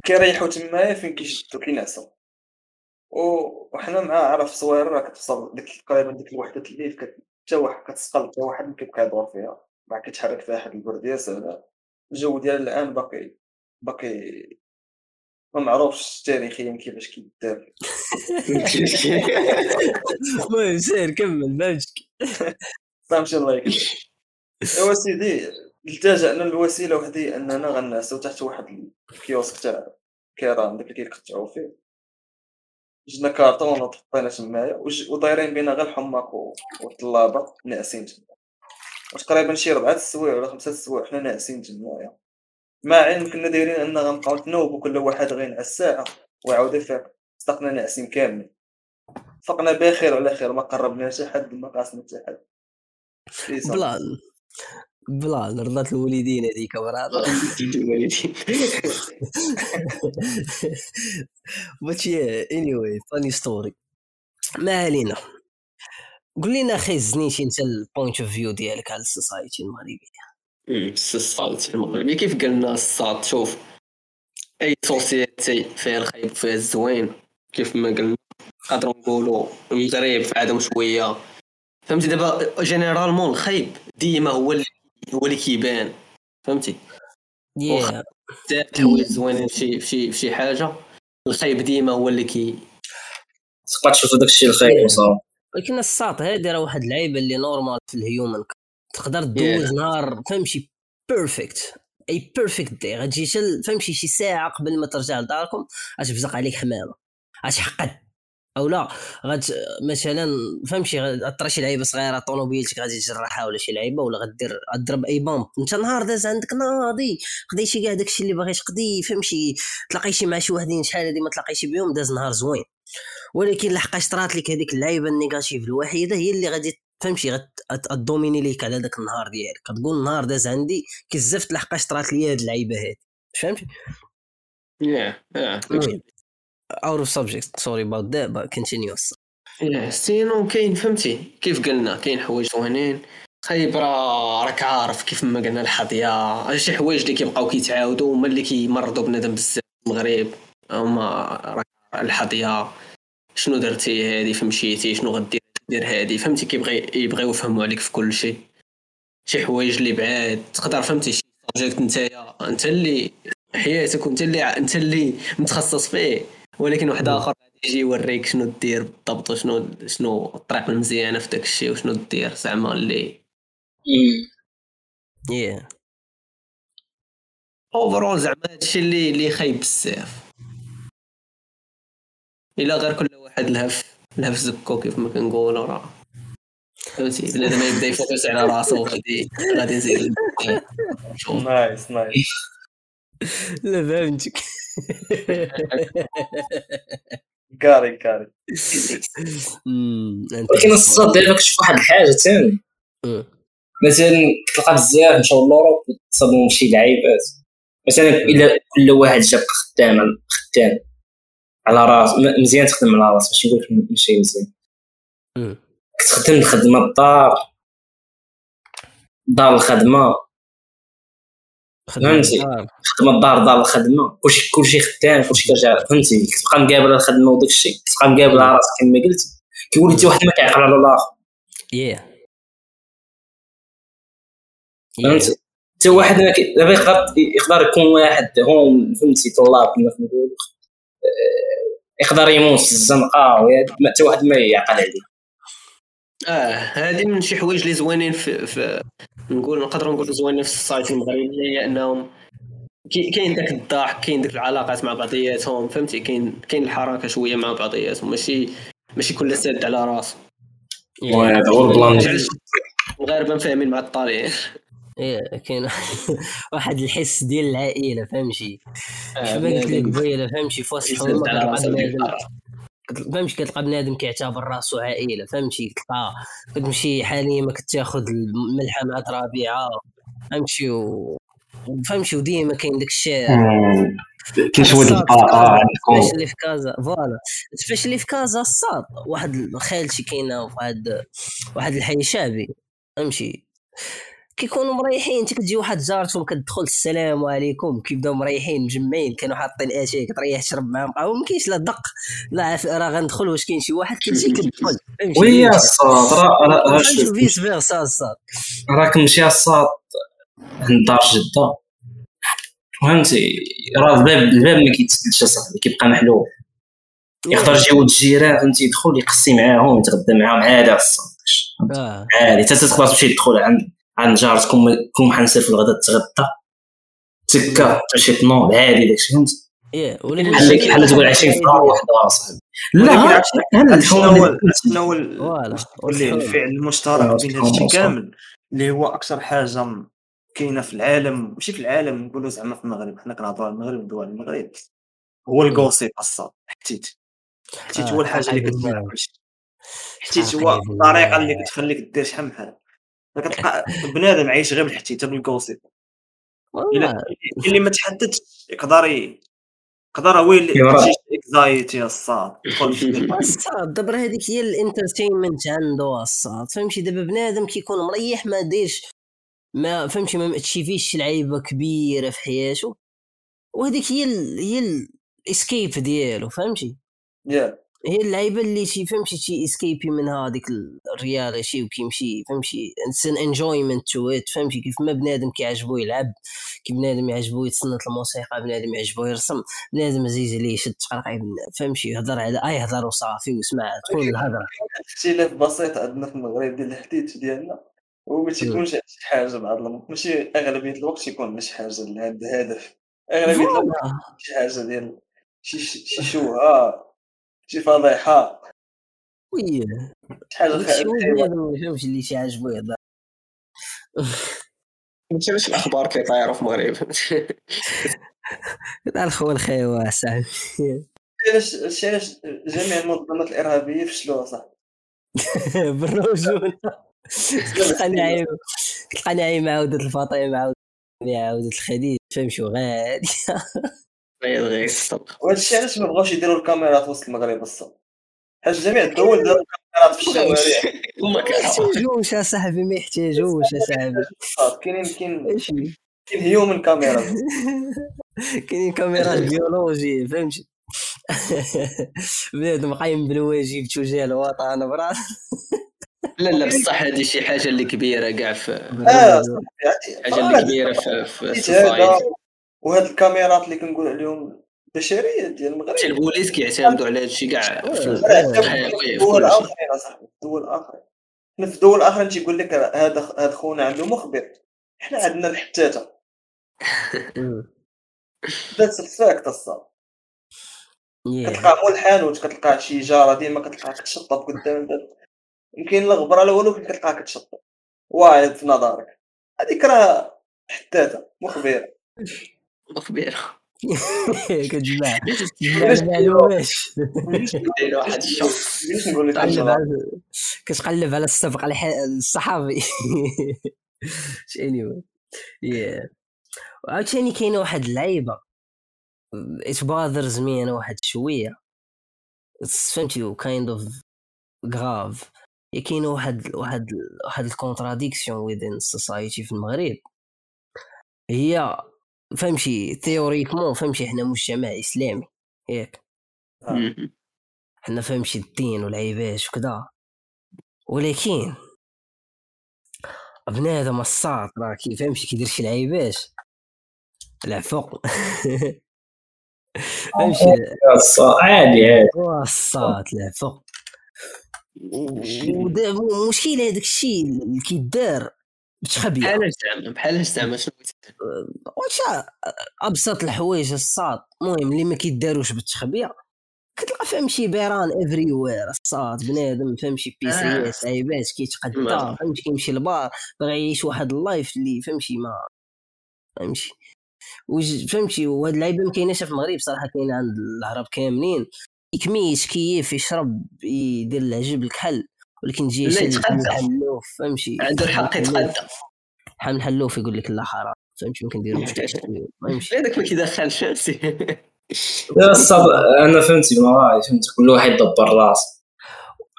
Speaker 3: كيريحوا تمايا فين كيشدوا كينعسوا وحنا مع عرف صويره راه كتوصل ديك تقريبا ديك الوحدة الليل حتى واحد كتسقل حتى واحد كيبقى يدور فيها. ما كيتحرك فيها واحد البرديس الجو ديال الآن باقي باقي ما معروفش تاريخيا كيفاش كيدار
Speaker 1: المهم سير كمل فهمتك
Speaker 3: فهمتي الله يكرمك. ايوا سيدي التجأنا للوسيلة وحدي أننا غنعسو تحت واحد الكيوسك تاع كيران داك اللي كيقطعوا فيه. جبنا كارطون وحطينا تمايا ودايرين بينا غير الحماق والطلابة ناعسين تما تقريبا شي ربعة السوايع ولا خمسة السوايع حنا ناعسين تمايا. مع علم كنا دايرين أن غنبقاو نتنوبو كل واحد غينعس الساعة ويعاود يفيق صدقنا ناعسين كاملين. فقنا بخير وعلى خير ما قربنا حتى حد ما قاسنا حتى حد.
Speaker 1: plan plan رضات الوالدين هذيك وراه
Speaker 2: الوالدين.
Speaker 1: but anyway funny story ما علينا. قول لنا أخي زنيتي أنت ال point of view ديالك على ال society
Speaker 2: المغربية. ال society المغربيه كيف قلنا الساط؟ شوف أي société فيها الخايب وفيها الزوين كيف ما قلنا نقدروا نقولوا المغرب في عدم شوية. فهمتي؟ دابا généralement الخايب ديما هو اللي هو اللي كيبان. فهمتي؟
Speaker 1: Yeah.
Speaker 2: الحوايج زوينين في شي في شي حاجة. الخايب ديما هو اللي كي
Speaker 4: تبقى تشوف داك الشيء الخايب وصافي.
Speaker 1: ولكن الساط هادي راه واحد اللعيبة اللي normal في ال human. تقدر دوز yeah. نهار فهمتي perfect a perfect day غتجي فهمتي شي ساعة قبل ما ترجع لداركم غتفزق عليك حمامة. غتحقد. أو لا غاد مثلا فهمتي غطرى شي لعيبة صغيرة طونوبيلتك غادي تجرحها ولا شي لعيبة ولا غدير غضرب a bump. أنت نهار داز عندك ناضي. قضيتي كاع داكشي اللي باغي تقضي فهمتي تلاقيتي مع شي وحدين شحال هادي ما تلاقيتي بهم داز نهار زوين. ولكن لحقاش طرات لك هذيك اللعيبة ال negative الوحيدة هي اللي غادي فهمتي غت dominer ليك على داك النهار ديالك. كتقول النهار داز عندي كزفت لحقاش طرات لي هاد اللعيبة هادي. فهمتي؟
Speaker 2: yeah
Speaker 1: out of subject sorry about that but continue
Speaker 2: sinon كاين فهمتي؟ كيف قلنا؟ كاين حوايج زوينين. خايب راك عارف كيف ما قلنا الحضية. شي حوايج اللي كيبقاو كيتعاودوا هما اللي كيمرضوا بنادم بزاف في المغرب. هما راك الحضية. شنو درتي هادي؟ فمشيتي شنو غدير؟ دير هادي. فهمتي كيبغي يبغيو يفهموا عليك في كل شيء. شي حوايج اللي بعاد. تقدر فهمتي شي subject نتايا. انت اللي حياتك وانت اللي انت اللي متخصص فيه. ولكن واحد آخر يجي يوريك شنو دير بالضبط وشنو شنو الطريقة المزيانه في داك الشيء وشنو دير زعما اللي
Speaker 1: yeah
Speaker 2: overall زعما هادشي اللي اللي خايب بزاف. إلا غير كل واحد لهف لهف زكو كيف ما كنقولوا راه فهمتي؟ بنادم يبدأ ي focus على راسو غادي غادي نزيد
Speaker 3: nice nice
Speaker 1: لا فهمتك.
Speaker 3: carry carry
Speaker 4: ولكن الساط دابا كتشوف واحد الحاجة ثاني مثلا كتلقى بزاف مشاو l'Europe تصابهم شي لعيبات. مثلا الا كل واحد جاب خدام خدام. على راس مزيان تخدم على راس ماشي نقول ماشي مزيان. كتخدم الخدمة الدار. دار الخدمة. فهمتي؟ خدمة الدار دار الخدمة. كلشي كلشي خدام كلشي كرجع فهمتي؟ كتبقى مقابل الخدمة وداك الشيء. كتبقى مقابل على راسك كما قلت. كيولي حتى واحد ما كيعقل على الآخر.
Speaker 1: Yeah.
Speaker 4: فهمتي؟ حتى واحد دابا يقدر يقدر يكون واحد هون فهمتي؟ طلاب كما كنقولوا. يقدر يموت في الزنقه حتى واحد ما يعقل عليه.
Speaker 2: آه هذه من شي حوايج اللي زوينين في, في نقول نقدر نقول زوينين في ال society المغربي هي أنهم كاين داك الضحك كاين داك العلاقات مع بعضياتهم فهمتي؟ كاين كاين الحركة شوية مع بعضياتهم ماشي ماشي كل سد على راسه.
Speaker 4: هذا هو البلان.
Speaker 2: المغاربه فاهمين مع الطالعين
Speaker 1: إيه كاين واحد الحس ديال العائلة فهمتي؟ كيف ما قلت لك قبيله فهمتي؟ في وسط فهمتي؟ كتلقى بنادم كيعتبر راسو عائلة فهمتي؟ تلقى كتمشي حاليا ما كتاخذ الملحه مع ربيعة فهمتي؟ و فهمتي؟ وديما كاين داك الشيء.
Speaker 4: كاين شوية
Speaker 1: البقاء عندكم. سبيشلي في كازا. فوالا. سبيشلي في كازا الصاد. واحد خالتي كاينة واحد واحد الحي شعبي فهمتي؟ كيكونوا مريحين. انت كتجي واحد جارتهم كتدخل السلام عليكم. كيبداو مريحين؟ مجمعين. كانوا حاطين اتاي كتريح تشرب معاهم. قهوه ما كاينش لا دق لا راه غندخل واش كاين شي واحد كتجي كتدخل.
Speaker 4: oui الساط راه
Speaker 1: vice versa الساط
Speaker 4: راك مشي الساط عند دار جدة. فهمتي؟ راه الباب الباب ما كيتسدش اصاحبي كيبقى محلول. يقدر يجي ولد الجيران فهمتي؟ يدخل يقسي معاهم يتغدى معاهم. عادي الساط. آه. عادي. حتى تقدر تمشي تدخل عند عند جارتكم كون حنسير في الغداء تغدى تكا تمشي تنوض عادي داكشي فهمت؟
Speaker 1: إيه
Speaker 4: بحال بحال تقول عايشين في دار واحدة اصاحبي
Speaker 3: لا شنو؟ هو الفعل المشترك بين هادشي كامل اللي هو أكثر حاجة كاينة في العالم ماشي في العالم نقولوا زعما في المغرب حنا كنهضروا على المغرب دول المغرب. هو الكوسيب الصاد حتيت. حتيت هو الحاجة اللي كتبان كلشي حتيت هو الطريقة اللي كتخليك دير شحال من حاجة. كتلقى بنادم عايش غير بالحتيته بال gossip اللي ما تحددش يقدر يقدر هو اللي exactly الساط
Speaker 1: الساط دابا هذيك هي ال entertainment عنده الساط. فهمتي؟ دابا بنادم كيكون مريح ما ديرش ما فهمتي؟ ما تشيفيش شي لعيبة كبيرة في حياته. وهذيك هي ال هي ال escape ديالو فهمتي؟
Speaker 3: Yeah.
Speaker 1: هي اللعيبة اللي شي فهمتي شي escape ي من هذيك ال reality وكيمشي فهمتي it's enjoyment to it فهمتي كيف ما بنادم كيعجبو يلعب كيف بنادم يعجبو يتصنت الموسيقى بنادم يعجبو يرسم بنادم عزيز عليه يشد تقرقيب فهمتي يهضر على اي يهضر وصافي وسمع تكون الهضرة.
Speaker 3: اختلاف بسيط عندنا في المغرب ديال الحديث ديالنا وما تيكونش شي حاجة بعض الوقت ماشي أغلبية الوقت تيكون شي حاجة لهذا الهدف أغلبية الوقت شي حاجة ديال شي شي شوهة. شي فضيحه
Speaker 1: وي
Speaker 3: شحال
Speaker 1: فهمش اللي شي عاجبو يهضر
Speaker 2: فهمتي باش الاخبار كيطيروا في المغرب
Speaker 1: الخو الخيوة صاحبي
Speaker 3: علاش علاش جميع المنظمات الإرهابية فشلوا صاحبي
Speaker 1: بالرجولة تلقاني عايم تلقاني عايم عاودة الفاطمة عاودة عاودة الخديج فهمشي غادي
Speaker 3: الشيء علاش ما بغاوش يديروا الكاميرات وسط المغرب الصاد حيت جميع الدول داروا الكاميرات في الشوارع.
Speaker 2: هما
Speaker 1: يحتاجوش اصاحبي ما يحتاجوش اصاحبي
Speaker 3: كاينين كاين كاين هيومن كاميرا.
Speaker 1: كاينين كاميرات بيولوجي فهمتي؟ بنادم قايم بالواجب توجيه الوطن برا.
Speaker 2: لا لا بصح هذه شي حاجة اللي كبيرة كاع في
Speaker 3: آه
Speaker 2: حاجة اللي كبيرة في في ال society.
Speaker 3: وهاد الكاميرات اللي كنقول عليهم بشريه ديال المغرب.
Speaker 2: حتى البوليس كيعتمدوا على هادشي كاع في
Speaker 3: الدول الاخرين اصاحبي الدول الاخرين حنا في الدول الاخرين تيقول لك هذا هذا خونا عنده مخبر. حنا عندنا الحتاتة. that's ال fact الساط كتلقى مول الحانوت كتلقى شي جارة ديما كتلقاها كتشطب قدام الباب. يمكن لا غبره لا والو كتلقاها كتشطب. واعد في نظرك. هذيك راه حتاتة مخبرة.
Speaker 2: مخبره
Speaker 1: كتجمع تجمع المعلومات كتقلب على السبق الصحابي anyway. Yeah. وعاوتاني كاينة واحد اللعيبه it bothers me أنا واحد شوية. فهمتي kind of غراف كاين واحد واحد واحد ال contradiction within ال society في المغرب. هي فهمتي théoriquement فهمتي حنا مجتمع إسلامي ياك. حنا فهمتي الدين والعيبات وكذا ولكن بنادم الساط راه كيفهمش كيدير شي لعيبات العفو
Speaker 4: فهمتي؟ عادي عادي.
Speaker 1: الساط العفو المشكلة هذاك الشيء اللي كيدار. بتخبي
Speaker 2: بحال زعما بحال زعما شنو
Speaker 1: واش أبسط الحوايج الساط المهم اللي ما كيداروش بالتخبيه كتلقى فهم شي بيران everywhere الساط بنادم فهم شي بيسيات عيبات كيتقدى فهمتي؟ كيمشي لبار باغي يعيش واحد ال life اللي فهمتي ما فهمتي؟ فهمتي؟ وهاد اللعيبة ما كايناش في المغرب صراحة كاينة عند العرب كاملين. يكميش كيف يشرب يدير العجب الكحل. ولكن تجي
Speaker 2: شي
Speaker 1: الحلوف فهمتي
Speaker 2: عنده الحق يتقدم
Speaker 1: حمل الحلوف يقول لك لا حرام. فهمتي ممكن ندير
Speaker 2: مشكل هذاك ما كيدخلش فهمتي
Speaker 4: أنا فهمتي ما فهمت كل واحد يدبر راسه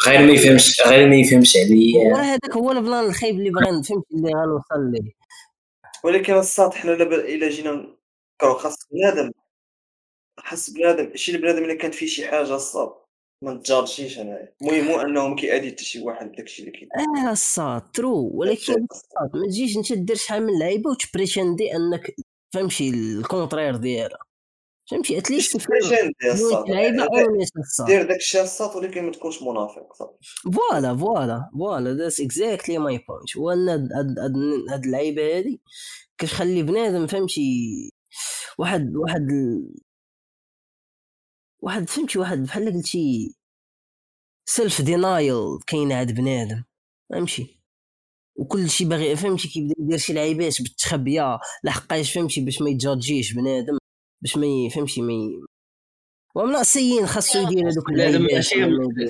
Speaker 4: غير ما يفهمش غير ما يفهمش عليا.
Speaker 1: هذاك هو البلان الخايب اللي بغا فهمت اللي غنوصل ليه.
Speaker 3: ولكن الساط حنا إلا جينا خاص بنادم. خاص بنادم. شي بنادم إلا كانت فيه شي حاجة الساط ما نتجاجيش انايا المهم انه ما كيأدي حتى شي واحد داكشي اللي كيدير
Speaker 1: آه الساط true ولكن ما تجيش أنت دير شحال من لعيبة وت pretend ي أنك فهمتي ال contraire ديالها. فهمتي؟ at
Speaker 3: least لعيبة دير داك الشيء الساط ولكن ما تكونش منافق.
Speaker 1: voilà voilà voilà that's exactly my point هو ان هاد اللعيبة هادي كتخلي بنادم فهمتي واحد واحد واحد فهمتي واحد بحال قلتي self denial كاين عند بنادم. فهمتي؟ وكل شيء باغي فهمتي كيبدا يدير شي لعيبات بالتخبية لحقاش فهمتي باش ما يتجاجيش بنادم باش ما يفهمش ما ي... ومناصيين خاصو يدير هذوك
Speaker 2: بنادم ماشي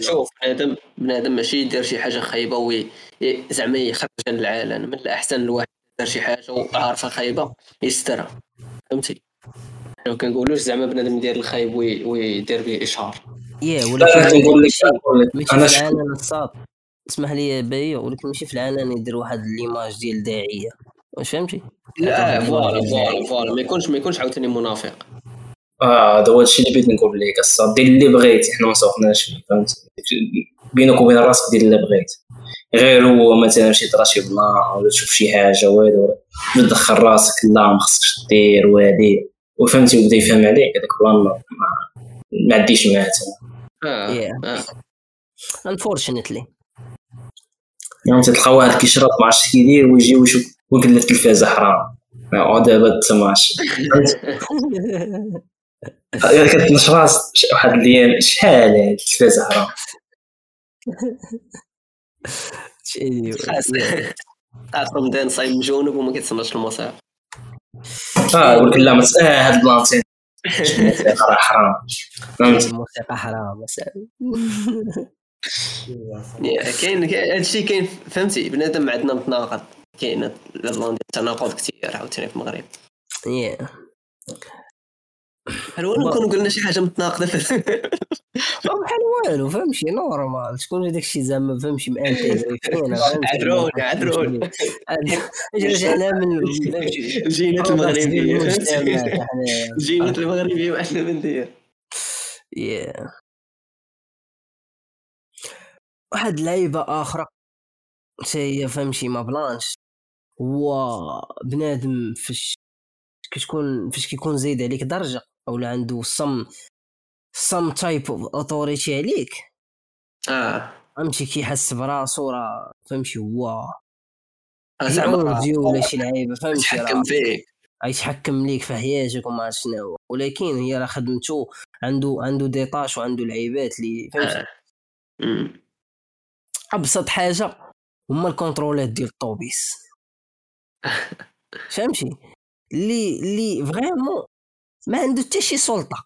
Speaker 2: شوف بنادم بنادم ماشي يدير شي حاجة خايبة وي زعما يخرج العالم. من الأحسن الواحد دار شي حاجة وعارفه خايبة يسترها. فهمتي؟ لو كنقولوش زعما بنادم يدير الخايب ويدير به إشهار.
Speaker 1: يا ولكن نقول لك أنا الصاد اسمح لي بايو ولكن ماشي في العلن يدير واحد ليماج ديال داعية. واش فهمتي؟
Speaker 2: لا voilà voilà voilà. ما يكونش ما يكونش عاوتاني منافق.
Speaker 4: آه هذا هو الشيء اللي بغيت نقول لك. الساط دير اللي بغيتي حنا ما سوقناش فهمت؟ بينك وبين راسك دير اللي بغيت. غير هو مثلا شي طرا شي بلان ولا تشوف شي حاجة وهذا تدخل راسك لا ما خصكش دير وهادي وفهمتي وبدا يفهم عليك هذاك البلان ما عنديش معاه
Speaker 1: آه unfortunately
Speaker 4: يعني تلقى واحد كيشرب ما عرفتش كيدير ويجي ويشوف ويقول لك التلفازه حرام. دابا التماش كتنش راس واحد ديال شحال هاد التلفازه حرام.
Speaker 2: عاد رمضان صايم جنوب وما كيتسمعش الموسيقى
Speaker 4: آه يقول لك لا آه هاد البلانتين الموسيقى راه حرام.
Speaker 1: الموسيقى حرام
Speaker 2: كاين هادشي كاين فهمتي؟ بنادم عندنا متناقض. كاين التناقض كثير عاوتاني في المغرب. هل هو نكونوا قلنا شي حاجة متناقضة.
Speaker 1: بحال والو؟ فهمتي نورمال. شكون داك الشيء زعما فهمتي مانتيغري فينا
Speaker 2: عذرون عذرون
Speaker 1: رجعنا من
Speaker 2: الجينات المغربية. الجينات المغربية وحنا بندير
Speaker 1: واحد لعيبة أخرى هي فهمتي ما بلانش. هو بنادم فاش كتكون فاش كيكون زايد عليك درجة. أو عنده some some type of authority عليك.
Speaker 2: آه.
Speaker 1: فهمتي كيحس براسو راه فهمتي هو زعما ولا شي لعيبة فهمتي
Speaker 2: يتحكم فيك.
Speaker 1: يتحكم ليك في حياتك وما عرفت شنو ولكن هي راه خدمته عنده عنده des tâches وعنده لعيبات اللي فهمتي
Speaker 2: آه.
Speaker 1: أبسط حاجة هما الكونترولات ديال الطوبيس. فهمتي؟ اللي اللي vraiment ما عنده حتى شي سلطة.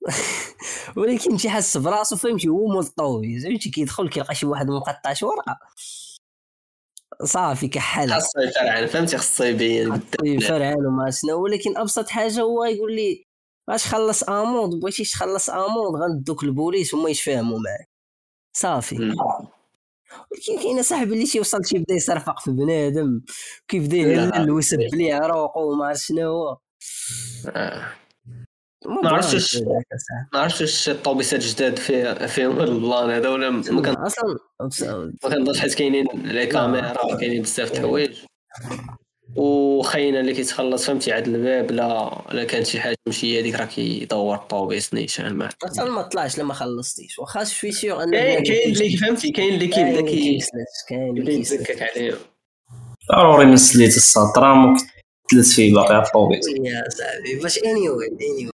Speaker 1: ولكن تيحس براسو فهمتي هو ملطوي فهمتي كيدخل كيلقى شي واحد مقطع شي ورقة. صافي كحالها
Speaker 2: خاصو يفرعن فهمتي؟ خاصو يبين
Speaker 1: يفرعن وما شنو ولكن أبسط حاجة هو يقول لي باش خلص amende بغيتيش تخلص amende غندوك البوليس هما يتفاهموا معاك. صافي. ولكن كاين صاحبي اللي تيوصل تيبدا يصرفق في بنادم كيبدا يهلل ويسب ليه عروقه وما عرف شنو هو.
Speaker 2: آه. ما عرفتش ما عرفتش الطوبيسات الجداد في فيهم ال plan هذا ولا ما كان أصلا ما كنظنش حيت كاينين les caméras كاينين بزاف د الحوايج وخينا اللي كيتخلص فهمتي عاد الباب لا لا كانت شي حاجة ماشي هذيك راه كيدور الطوبيس نيشان
Speaker 1: ما أصلا ما طلعش لما خلصتيش. واخا شوي سيغ
Speaker 2: ان كاين كاين اللي فهمتي كاين اللي كيبدا كي كاين اللي كيتزكك عليه.
Speaker 4: ضروري من سليت السطر تلت فيه باقي الطوبيس
Speaker 1: يا صاحبي باش اني واي اني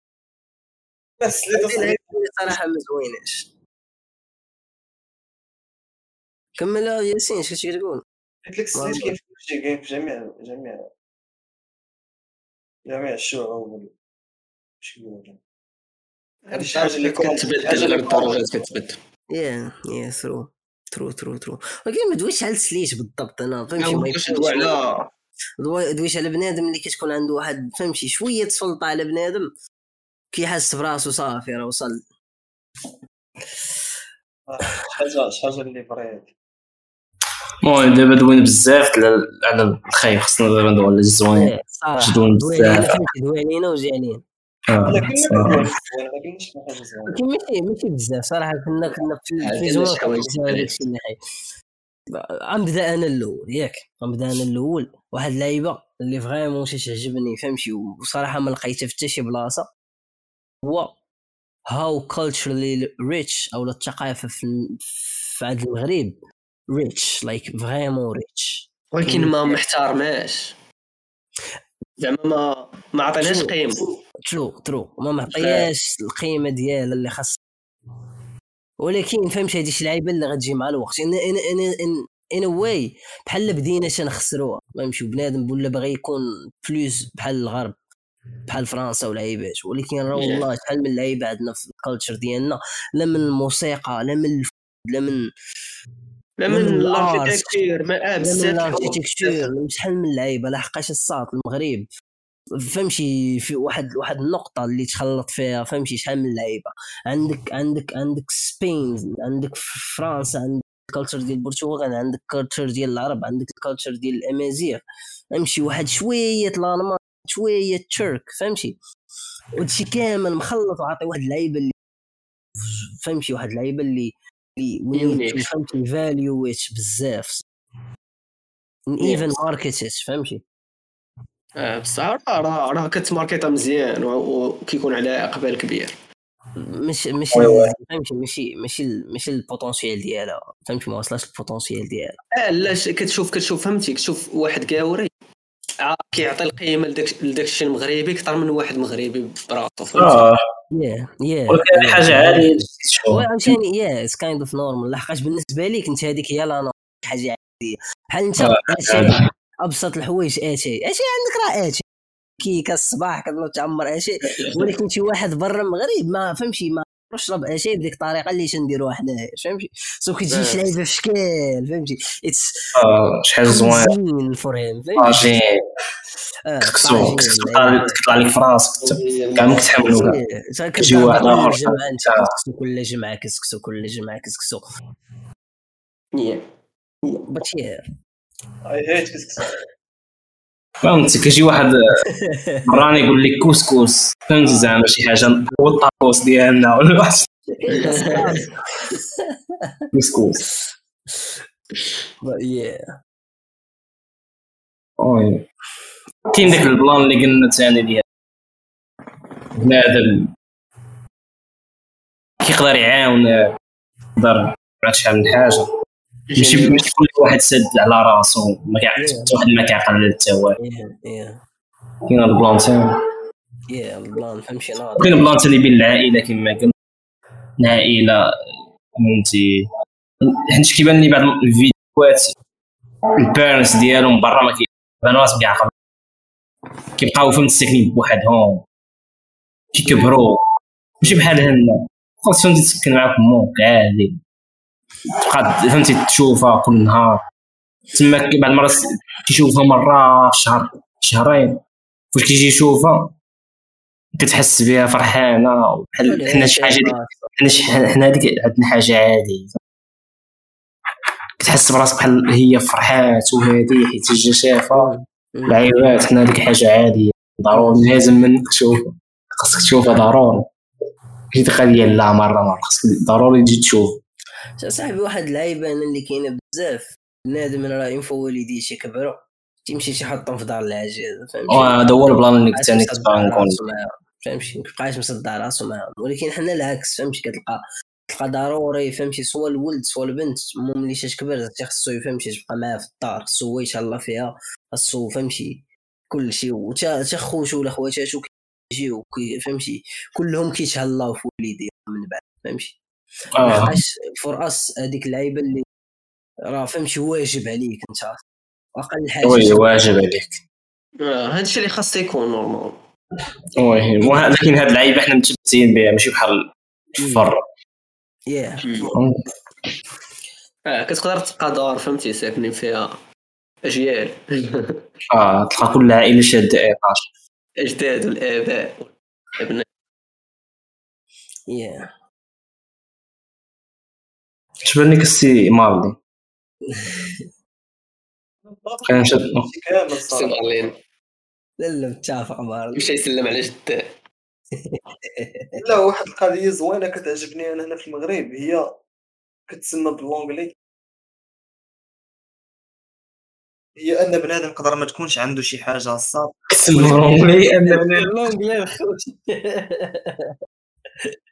Speaker 1: بس صراحة ما زويناش كمل ياسين اش تقول
Speaker 3: قلت لك السليت كاين في كاين في جميع جميع جميع الشعوب
Speaker 2: هذه الحاجة اللي كتبدل الدرجات كتبدل
Speaker 1: yeah yeah true true true true ولكن ما دويش على السليت بالضبط أنا فهمتي
Speaker 2: ما يدوي على
Speaker 1: دويش على بنادم اللي كتكون عنده واحد فهمتي؟ شوية سلطة على بنادم كيحس براسو صافي راه وصل.
Speaker 3: شحال شحال اللي بغيت.
Speaker 4: المهم دابا دوينا بزاف على الخير خصنا دابا ندوي على الزوين.
Speaker 1: دوين بزاف. دوينين وزينين.
Speaker 3: ولكن
Speaker 1: ماشي ماشي بزاف صراحة كنا كنا في زوين داكشي اللي حي غنبدا أنا الأول ياك. غنبدا أنا الأول. واحد اللعيبة اللي vraiment شي تعجبني فهمتي؟ وصراحة ما لقيتها في حتى شي بلاصة. هو how culturally rich أو الثقافة في في عند المغرب rich. Like vraiment rich.
Speaker 2: ولكن ما محترماش زعما ما ما عطيناش قيمة.
Speaker 1: true true ما معطياش القيمة ديالها اللي خاص ولكن فهمت هذه شي لعيبه اللي غتجي مع الوقت. in in in a way بحال بدينا تنخسروها فهمتي بنادم ولا باغي يكون plus بحال الغرب بحال فرنسا ولعيبات ولكن راه والله شحال من لعيبة عندنا في ال culture ديالنا. لا من الموسيقى لا من لا من
Speaker 2: لا من ال architecture ما
Speaker 1: بزاف الاركتيكتور شحال من لعيبة. لحقاش الصاط المغرب. فهمتي في واحد واحد النقطة اللي تخلط فيها فهمتي شحال من لعيبة. عندك عندك عندك Spain عندك فرنسا عندك ال culture ديال البرتغال عندك ال culture ديال العرب عندك ال culture ديال الأمازيغ. امشي واحد شوية الألمان شوية تشرك فهمتي وهادشي كامل مخلط وعاطي واحد اللعيبة اللي فهمتي واحد اللعيبة اللي اللي فهمتي valued بزاف. even marketed فهمتي
Speaker 2: بصح راه راه كتماركيتا مزيان وكيكون عليها اقبال كبير.
Speaker 1: مش مش فهمتي ماشي ماشي ماشي ال potentiel ديالها. فهمتي ما وصلش ال potentiel ديالها.
Speaker 2: آه لا كتشوف كتشوف فهمتي كتشوف واحد كاوري كيعطي القيمة لداك لداك الشيء المغربي أكثر من واحد مغربي براسو
Speaker 4: آه.
Speaker 1: yeah yeah
Speaker 4: ولكن حاجة عادية
Speaker 1: عاوتاني yeah it's kind of normal لحقاش بالنسبة ليك انت هذيك هي لا حاجة عادية. بحال انت
Speaker 4: آه،
Speaker 1: أبسط الحوايج أتاي أتاي عندك؟ راه أتاي كيك الصباح كتنوض تعمر أتاي ولكن شي واحد برا المغرب ما فهمتي ما اشرب أتاي بديك الطريقة اللي تنديروها حنايا فهمتي so كتجي شي لعيبه في شكل فهمتي؟ it's
Speaker 4: آه شحال زوين.
Speaker 1: for him
Speaker 4: طاجين. كسكسو كتطلع لك في راسك كاع ما كتحملو كتجي واحد آخر.
Speaker 1: كل جمعة كسكسو كل جمعة كسكسو
Speaker 2: but
Speaker 3: I hate كسكسو
Speaker 4: فهمتي كيجي واحد مريكاني يقول لك couscous فهمتي زعما شي حاجة. هو الطاقوس ديالنا ولا couscous كاين داك ال plan اللي قلنا ثاني ديال بنادم كيقدر يعاون يقدر شحال من حاجة. ماشي ماشي كل واحد سد على راسو ما حتى واحد ما كيعقل حتى واحد كاين ال plan ثاني
Speaker 1: yeah ال plan فهمتي
Speaker 4: كاين ال plan ثاني بين العائلة كما قلنا العائلة فهمتي حيت كيبان لي بعض الفيديوهات. ال parents ديالهم برا ما كيبانوش بيعقل كيبقاو فهمت ساكنين بوحدهم. كيكبروا. ماشي بحال هنا. خاص فهمتي تسكن معاك أمك عادي. تبقى فهمتي؟ تشوفها كل نهار. تما بعد المرات كيشوفها مرة في الشهر شهرين. فاش كيجي يشوفها كتحس بها فرحانة. بحال حنا شي حاجة حنا حنا هذيك عندنا حاجة عادي كتحس براسك بحال هي فرحات وهادي حيت جا شافها. العيبات حنا هذيك حاجة عادية. ضروري لازم منك تشوفها. خاصك تشوفها ضروري. ماشي تخليها لا مرة مرة خاصك ضروري تجي تشوف.
Speaker 1: صاحبي واحد العيبان اللي كاينة بزاف. بنادم راه ينفو والديه شي كبروا تيمشي تيحطهم في دار العجيز
Speaker 4: فهمتي؟ هذا هو البلان اللي كنت أنا كتبغي نكون
Speaker 1: فهمتي؟ مكيبقاش مصدع راسو معاهم. ولكن حنا العكس فهمتي؟ كتلقى تلقى ضروري فهمتي؟ سوا الولد سوا البنت المهم ملي تكبر خصو فهمتي؟ تبقى معاه في الدار خصو هو يتهلا فيها خصو فهمتي؟ كلشي وتا خوتو ولا خواتاتو كيجيو فهمتي؟ كلهم كيتهلاو في وليديهم من بعد فهمتي؟ آه. for us هذيك اللعيبة اللي راه فهمتي واجب عليك أنت. أقل حاجة
Speaker 4: oui واجب عليك.
Speaker 2: آه هذا الشيء اللي خاص يكون normal
Speaker 4: oui لكن هاد اللعيبة حنا متبتين بها ماشي بحال الفر
Speaker 1: yeah
Speaker 2: آه كتقدر تبقى دار فهمتي ساكنين فيها أجيال.
Speaker 4: آه تلقى كل عائلة شادة ايطاج
Speaker 2: أجداد والاباء والابناء
Speaker 1: يا
Speaker 4: شبرني كسي مالدي كان شد
Speaker 2: سلم علينا
Speaker 1: لا لا متفق مالدي
Speaker 2: مشى يسلم على جده
Speaker 3: لا واحد القضية زوينة كتعجبني أنا هنا في المغرب هي كتسمى باللونجلي هي أن بنادم يقدر ما تكونش عنده شي حاجة صافي
Speaker 4: كتسمى باللونجلي أن بنادم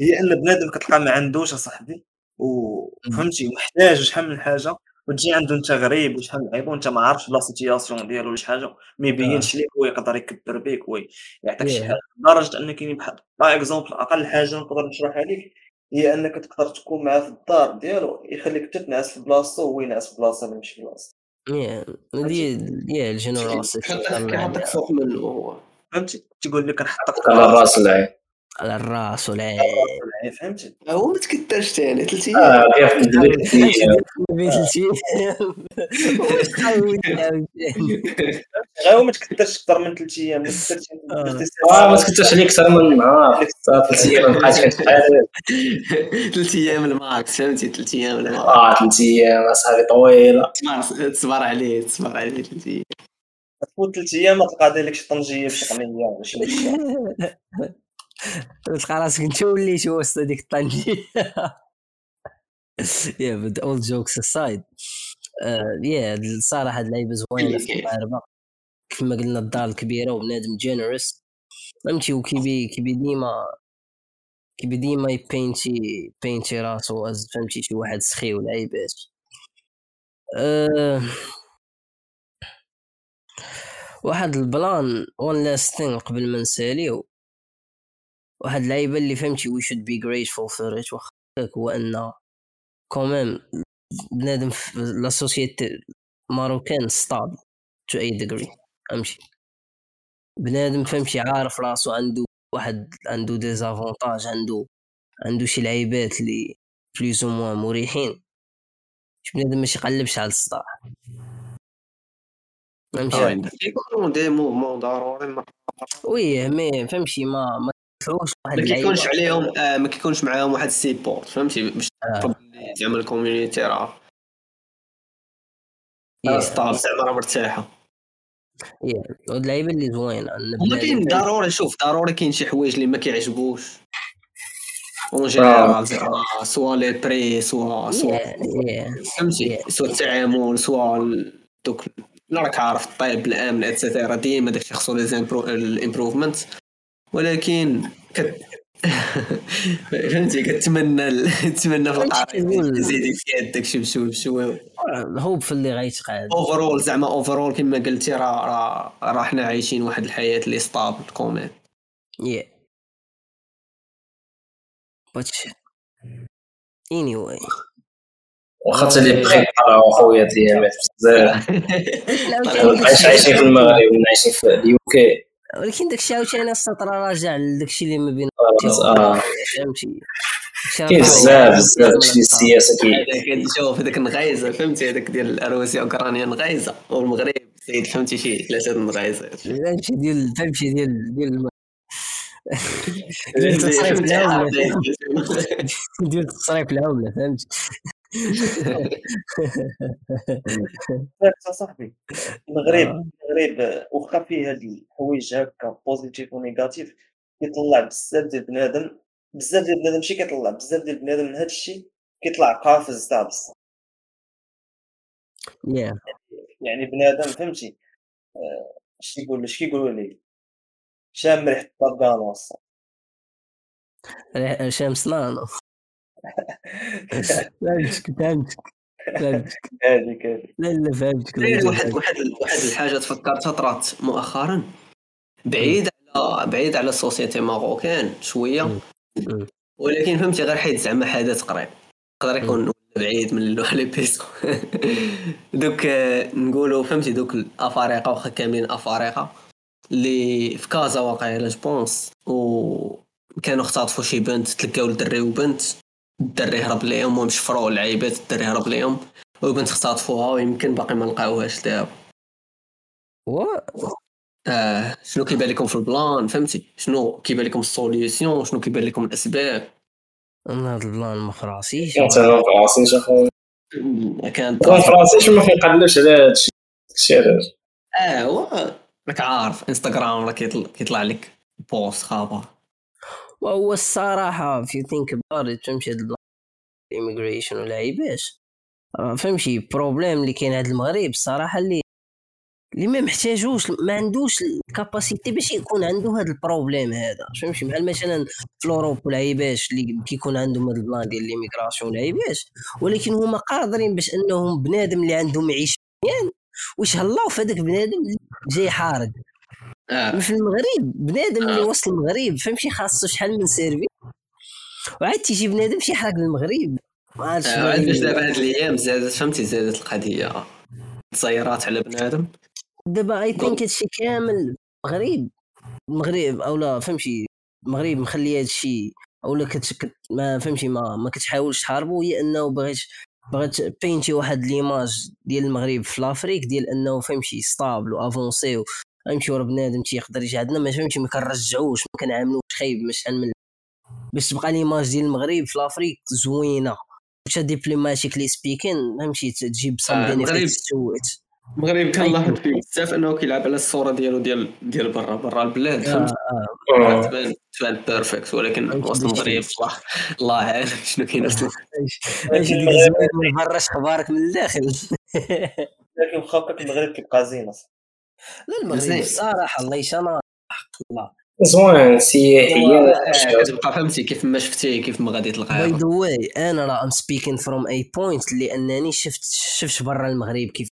Speaker 3: هي ان بنادم كتلقى ما عندوش أصاحبي وفهمتي محتاج شحال من حاجة وتجي عنده أنت غريب وشحال من عيب وأنت ما عارفش la situation ديالو ولا شي حاجة ما يبينش ليك هو يقدر يكبر بك ويعطيك شي حاجة لدرجة ان كاين بحال par exemple أقل حاجة نقدر نشرحها لك هي أنك تقدر تكون معاه في الدار ديالو يخليك انت تنعس في بلاصتو وهو ينعس في بلاصه اللي مش في بلاصتو
Speaker 1: هذه هي ال générosité
Speaker 2: كيحطك فوق منه هو.
Speaker 3: فهمتي؟ تيقول لك نحطك
Speaker 4: على الراس العين.
Speaker 1: على الراس والعين
Speaker 3: فهمتي
Speaker 2: هو ما تكثرش ثاني ثلاث
Speaker 4: أيام آه. كيف
Speaker 3: غير ما تكثرش أكثر من ثلاث أيام
Speaker 4: آه. ما تكثرش عليك أكثر من نهار ثلاث أيام بقات كتحارب
Speaker 2: ثلاث أيام ال max فهمتي؟ ثلاث أيام
Speaker 4: آه ثلاث أيام اصاحبي طويلة.
Speaker 2: تصبر عليه تصبر عليه ثلاث أيام
Speaker 3: تفوت ثلاث أيام تلقى داير لك شي طنجية بشقميه ولا شي.
Speaker 1: تلقى راسك انت وليتي وسط هذيك الطنجيه yeah but all jokes aside yeah الصراحه هاد اللعيبة زوينة في المغاربه كما قلنا الدار الكبيره وبنادم generous فهمتي وكيبي كيبي ديما كيبي ديما يبينتي بينتي راسو فهمتي شي واحد سخي ولعيبات أه واحد ال plan last thing قبل ما نسأليو. واحد اللعيبة اللي فهمتي we should be grateful for it واخا هو أن quand même بنادم في la société marocaine stable to a degree فهمتي؟ بنادم فهمتي عارف راسو عنده واحد عنده désavantages عنده عنده شي لعيبات اللي plus ou moins مريحين. بنادم ماشي يقلبش على الصداع
Speaker 2: فهمتي؟ ضروري
Speaker 1: oui mais فهمتي ما ما
Speaker 2: تدفعوش واحد ما كيكونش عليهم آه ما كيكونش معاهم واحد ال support فهمتي؟ باش
Speaker 1: آه.
Speaker 2: زعما ال community راه. ستار زعما راه مرتاحة.
Speaker 1: yeah اللعيبه اللي زوينه
Speaker 2: هما كاين ضروري شوف ضروري كاين شي حوايج اللي ما كيعجبوش. en général soit les prix soit soit فهمتي؟ سوا التعامل سوا دوك لا راك عارف الطب الأمن et cetera ديما داكشي خصو لي الإمبروفمنت. ولكن. فهمتي؟ كتمنى تتمنى في القريب تزيدي في يدك شي بشوي بشوي
Speaker 1: هوب في اللي غيتقاد.
Speaker 2: اوفرول زعما اوفرول كما قلتي راه راه راه حنا عايشين واحد الحياة اللي ستابل كومين
Speaker 1: يا باتش anyway.
Speaker 4: واخا تالي بخيت بحال خويا ديامات بزاف. عايشين في المغرب ولا عايشين في اليو
Speaker 1: ولكن داكشي عاوتاني السطر راجع لداكشي اللي ما بين
Speaker 4: آه فهمتي؟ كاين بزاف بزاف داكشي السياسة
Speaker 2: كي شوف هذاك النغايزة فهمتي؟ هذاك ديال روسيا اوكرانيا نغايزة. والمغرب سيد فهمتي شي؟ ثلاثة النغايزات
Speaker 1: فهمتي ديال فهمتي ديال ديال ديال التصريف العمله ديال التصريف العمله فهمت
Speaker 3: صاحبي المغرب آه. المغرب واخا فيه هاد الحوايج هكا positif و négatif كيطلع بزاف ديال بنادم بزاف ديال بنادم ماشي كيطلع بزاف ديال بنادم من هاد الشيء كيطلع قافز تاع بصح يعني بنادم فهمتي؟ اش يقول اش كيقولوا لي شام ريحه الطرقانه
Speaker 1: شام سنانو فهمتك فهمتك فهمتك
Speaker 3: هذيك
Speaker 1: لا لا فهمتك
Speaker 2: واحد واحد واحد الحاجة تفكرتها طرات مؤخرا. بعيد على بعيد على السوسيتي ماروكان شوية. ولكن فهمتي غير حيت زعما حدث قريب. يقدر يكون بعيد من لي بيسو دوك نقولوا فهمتي دوك الأفارقة واخا كاملين أفارقة اللي في كازا واقيلا je pense و كانوا اختطفوا شي بنت تلقاو الدري وبنت الدري هرب ليهم ومشفروا اللعيبات الدري هرب ليهم والبنت اختطفوها ويمكن باقي ما لقاوهاش دابا. آه شنو كيبان لكم في ال plan؟ فهمتي؟ شنو كيبان لكم ال solution شنو كيبان لكم الأسباب؟
Speaker 1: أنا هذا ال plan ما
Speaker 4: فراسيش أنت ما فراسيش أخويا.
Speaker 2: كان
Speaker 4: ما فراسيش ما كنقلبش على هادشي الشيء
Speaker 2: آه هو راك عارف إنستغرام راه كيطلع لك post خابر
Speaker 1: وهو الصراحه if you think about it شي هاد ال immigration ولا عيباش فهمتي problème اللي كاين هاد المغرب الصراحه اللي اللي ما محتاجوش ما عندوش ال capacité باش يكون عنده هذا ال problème هذا فهمتي بحال مثلا في Europe والعيباش اللي كيكون عندهم هذا ال plan ديال l'immigration والعيباش ولكن هما قادرين باش إنهم بنادم اللي عندهم يعيش مزيان واش هلاو في هذاك بنادم جاي حارق. آه. في المغرب بنادم اللي آه. وصل المغرب فهمتي خاصو شحال من سيرفي؟ وعاد تيجي بنادم شي حرق المغرب.
Speaker 2: ما عرفتش آه علاش دابا هاد الأيام زادت فهمتي زادت القضية. تزيرات على بنادم.
Speaker 1: دابا I think هادشي كامل المغرب المغرب أو لا فهمتي المغرب مخلي هادشي أو لا كت ما فهمتي ما ما كتحاولش تحاربو. هي أنه بغيت بغيت بينتي واحد l'image ديال المغرب في l'Afrique ديال أنه فهمتي stable و avancé غيمشي ورا بنادم تيقدر يجي عندنا ما فهمتي ما كنرجعوش ما كنعاملوش. خايب شحال من باش تبقى l'image ديال المغرب في l'Afrique زوينة. واش diplomatically speaking فهمتي تجيب some
Speaker 2: آه benefit المغرب كنلاحظ فيه بزاف انه كيلعب على الصورة ديالو ديال ديال برا. برا البلاد آه، فهمت آه. تبان تبان perfect ولكن وسط المغرب الله الله عالم شنو كاين أصلا
Speaker 1: اش ديك الزوين ما يبرش أخبارك من الداخل.
Speaker 3: لكن واخا المغرب كيبقى زين
Speaker 1: لا المغرب الصراحه الله يشانا حق الله.
Speaker 4: زوين سياحيا
Speaker 2: كتبقى فهمتي كيف ما شفتي كيف ما غادي تلقاها.
Speaker 1: by the way أنا راه I'm speaking from a point لأنني شفت شفت برا المغرب كيف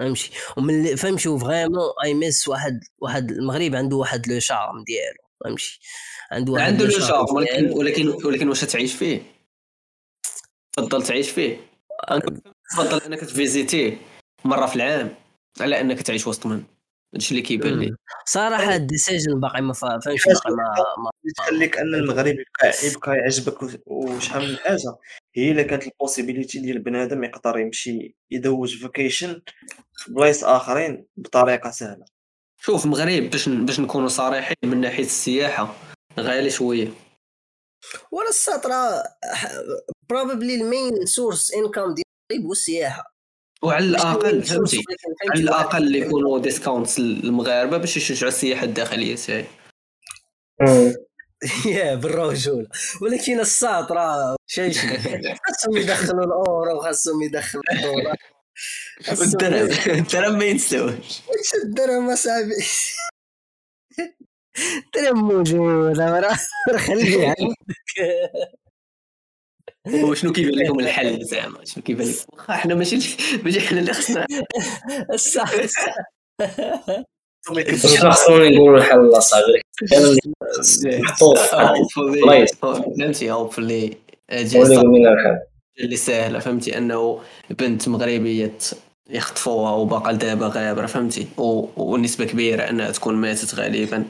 Speaker 1: فهمتي ومن فهمتي vraiment I miss واحد واحد المغرب عنده واحد le charme ديالو. فهمتي؟
Speaker 2: عنده واحد عنده le charme ولكن ولكن ولكن واش تعيش فيه؟ تفضل تعيش فيه. تفضل انك تفيزيتيه مرة في العام. على أنك تعيش وسط من هادشي اللي كيبان لي؟
Speaker 1: صراحة ال decision باقي ما باقي؟ ما
Speaker 3: ما تخليك أن المغرب يبقى يبقى يعجبك وشحال من حاجة؟ هي إلا كانت ال possibilité ديال بنادم يقدر يمشي يدوز vacation في بلايص آخرين بطريقة سهلة.
Speaker 2: شوف المغرب باش باش نكونوا صريحين من ناحية السياحة غالي شوية.
Speaker 1: ولا السطرة probably ال main source income ديال هو السياحة.
Speaker 2: وعلى الأقل فهمتي على الأقل اللي يكونوا discount للمغاربه باش يشجعوا السياحة الداخلية تاعي
Speaker 1: يا بالرجولة. ولكن الساط راه شي خاصهم يدخلوا الأورو خاصهم يدخلوا الدولار.
Speaker 2: الدرهم الدرهم ما ينساوش.
Speaker 1: واش الدرهم أصاحبي؟ الدرهم موجود راه خليه عندك
Speaker 2: وشنو كيبان لكم الحل زعما شنو كيبان لكم؟ واخا حنا ماشي ماشي حنا اللي خصنا.
Speaker 1: الصح
Speaker 4: خصنا نقولوا الحل اصاحبي محطوط.
Speaker 2: فهمتي هوبفلي اللي ساهله فهمتي؟ أنه بنت مغربية يخطفوها وباقا دابا غابرة فهمتي؟ ونسبة كبيرة أنها تكون ماتت غالبا.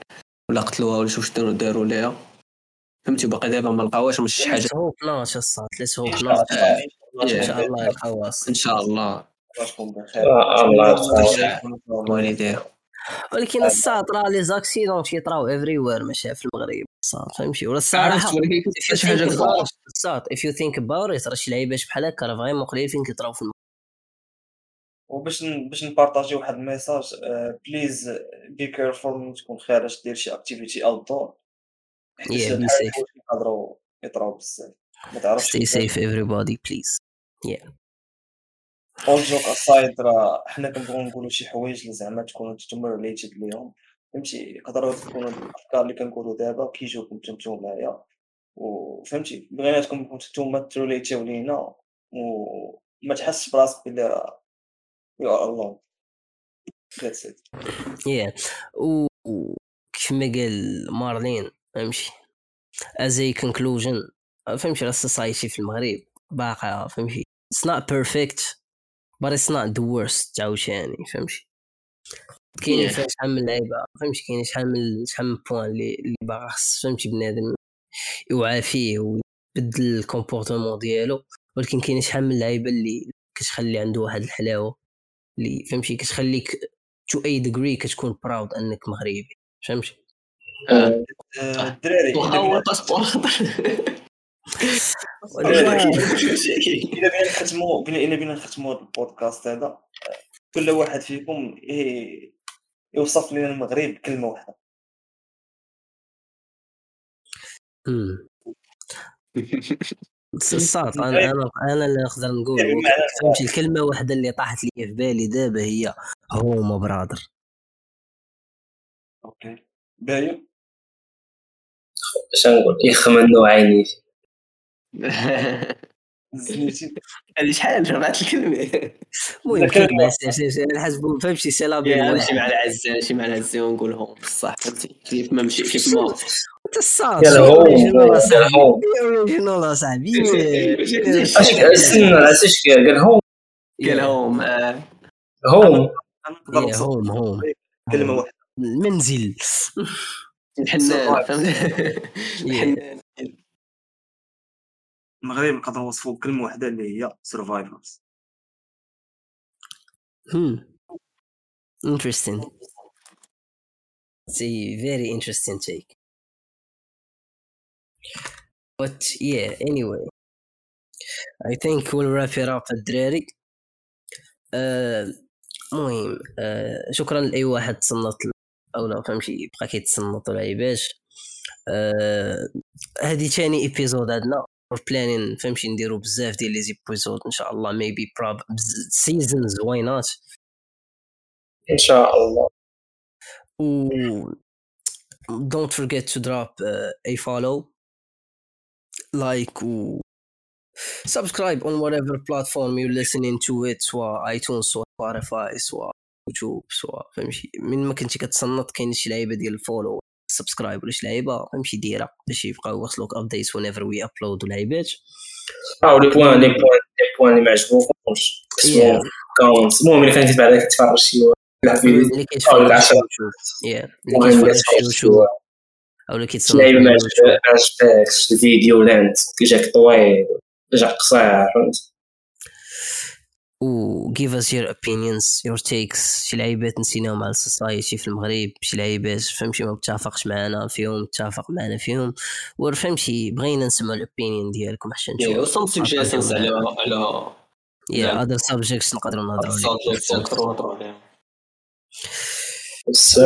Speaker 2: ولا قتلوها ولا شوف شنو داروا ليها. فهمتي؟ باقي دابا ما لقاوهاش مش شي حاجة.
Speaker 1: هوب ناش الصاد ليس هوب ناش إن شاء الله يلقاوها
Speaker 2: إن شاء الله.
Speaker 4: الله.
Speaker 1: ولكن ال sad راه les accidents تيطراو everywhere ماشي في المغرب. ال sad فهمتي؟ ولا الصراحه
Speaker 2: شي حاجة
Speaker 1: ال sad if you think about it راه شي لعيبات بحال هكا راه vraiment قليل فين كيطراو في المغرب
Speaker 3: وباش باش نبارطاجي واحد ال message please be careful تكون خارج دير شي activity outdoor
Speaker 1: Yeah, be safe.
Speaker 3: يقدروا يطراو بزاف. ما تعرفش
Speaker 1: stay safe everybody please. Yeah.
Speaker 3: all joke aside راه حنا كنبغيو نقولوا شي حوايج اللي زعما تكونوا نتوما related ليهم. فهمتي؟ يقدروا تكونوا الأفكار اللي كنقولوا دابا كيجيوكم نتوما معايا. وفهمتي بغيناتكم نتوما تريليتيو لينا. وما تحسش براسك بلي راه you are alone
Speaker 1: that's it كيف ما قال مارلين فهمتي؟ as a conclusion فهمتي راه ال society في المغرب باقا فهمتي؟ It's not perfect but it's not the worst عاوتاني فهمتي؟ كاين
Speaker 2: Yeah.
Speaker 1: فيها شحال من لعيبة فهمتي؟ كاين شحال من شحال من point اللي اللي باغا خص فهمتي بنادم يوعى فيه ويبدل ال comportement ديالو. ولكن كاين شحال من اللعيبه اللي كتخلي عنده واحد الحلاوة اللي فهمتي؟ كتخليك to a degree كتكون proud أنك مغربي فهمتي؟
Speaker 3: الدراري.
Speaker 2: واخا
Speaker 3: إلا
Speaker 2: هو
Speaker 3: بغينا-
Speaker 2: الباسبور خطر
Speaker 1: والله.
Speaker 3: الا بغينا نختموا الا بغينا نختموا هذا البودكاست هذا آه، كل واحد فيكم يوصف لنا المغرب بكلمه
Speaker 1: واحدة. الصاط أنا أنا أنا اللي نقدر نقول.
Speaker 3: معنى-
Speaker 1: فهمتي الكلمة واحدة اللي طاحت لي في بالي دابا هي هوما برادر.
Speaker 3: أوكي. باين
Speaker 4: اش نقول يخمن عيني
Speaker 3: زنيتي
Speaker 2: هذه شحال جمعت الكلمة
Speaker 1: المهم لا بين
Speaker 2: يا
Speaker 1: واحد
Speaker 2: نمشي مع العزة نمشي مع العزة ونقولهم. بصح فهمتي؟ كيف ما مشي كيف ما
Speaker 1: انت
Speaker 4: هو
Speaker 1: اوريجينال
Speaker 4: استنى اش قال؟ هوم
Speaker 2: قال آه،
Speaker 4: هوم.
Speaker 3: نوصف
Speaker 1: هوم هوم.
Speaker 3: كلمة واحدة.
Speaker 1: المنزل
Speaker 2: الحنان فهمتي الحنان
Speaker 3: المغرب نقدر نوصفوا بكلمه واحدة اللي هي سرفايفرز.
Speaker 1: Interesting. It's a very interesting take. But yeah, anyway, I think we'll wrap it up الدراري. آه، المهم آه، شكرا لأي واحد تصنت أو لا فهمتي بقى كيتصنت ولا عيباش آه، هادي تاني ايبيزود عندنا planning فهمتي نديرو بزاف ديال لي زيبيزود إن شاء الله maybe prob seasons why not
Speaker 4: إن شاء الله.
Speaker 1: و don't forget to drop uh, a follow like و subscribe on whatever platform you're listening to it سواء iTunes سواء Spotify سواء يوتيوب سواء فهمتي؟ من ما كنتي كتصنت كاين شي لعيبة ديال ال follow subscribe ولا شي لعيبة فهمتي؟ ديرها باش يبقاو يوصلوك updates whenever we upload لعيبات.
Speaker 4: آه les points les points les points اللي ما عجبوكمش كونت المهم اللي كانت بعدا كتفرج شي واحد في الفيديو
Speaker 1: اللي كيتفرج أو اللي كيتصنت لعيبة
Speaker 4: ما عجبتكش الفيديو لاند كي جاك طويل جاك قصير فهمت
Speaker 1: و give us your opinions your takes. شي لعيبات نسيناهم على ال society في المغرب شي لعيبات فهمتي ما متفقش معنا فيهم متفق معنا فيهم. وفهمتي بغينا نسمع ال opinion ديالكم حتى
Speaker 2: Yeah,
Speaker 1: نشوف
Speaker 2: some suggestions على على
Speaker 1: يا other subjects نقدروا نهضروا عليهم.
Speaker 2: subjects نقدروا نهضروا عليهم.
Speaker 4: بس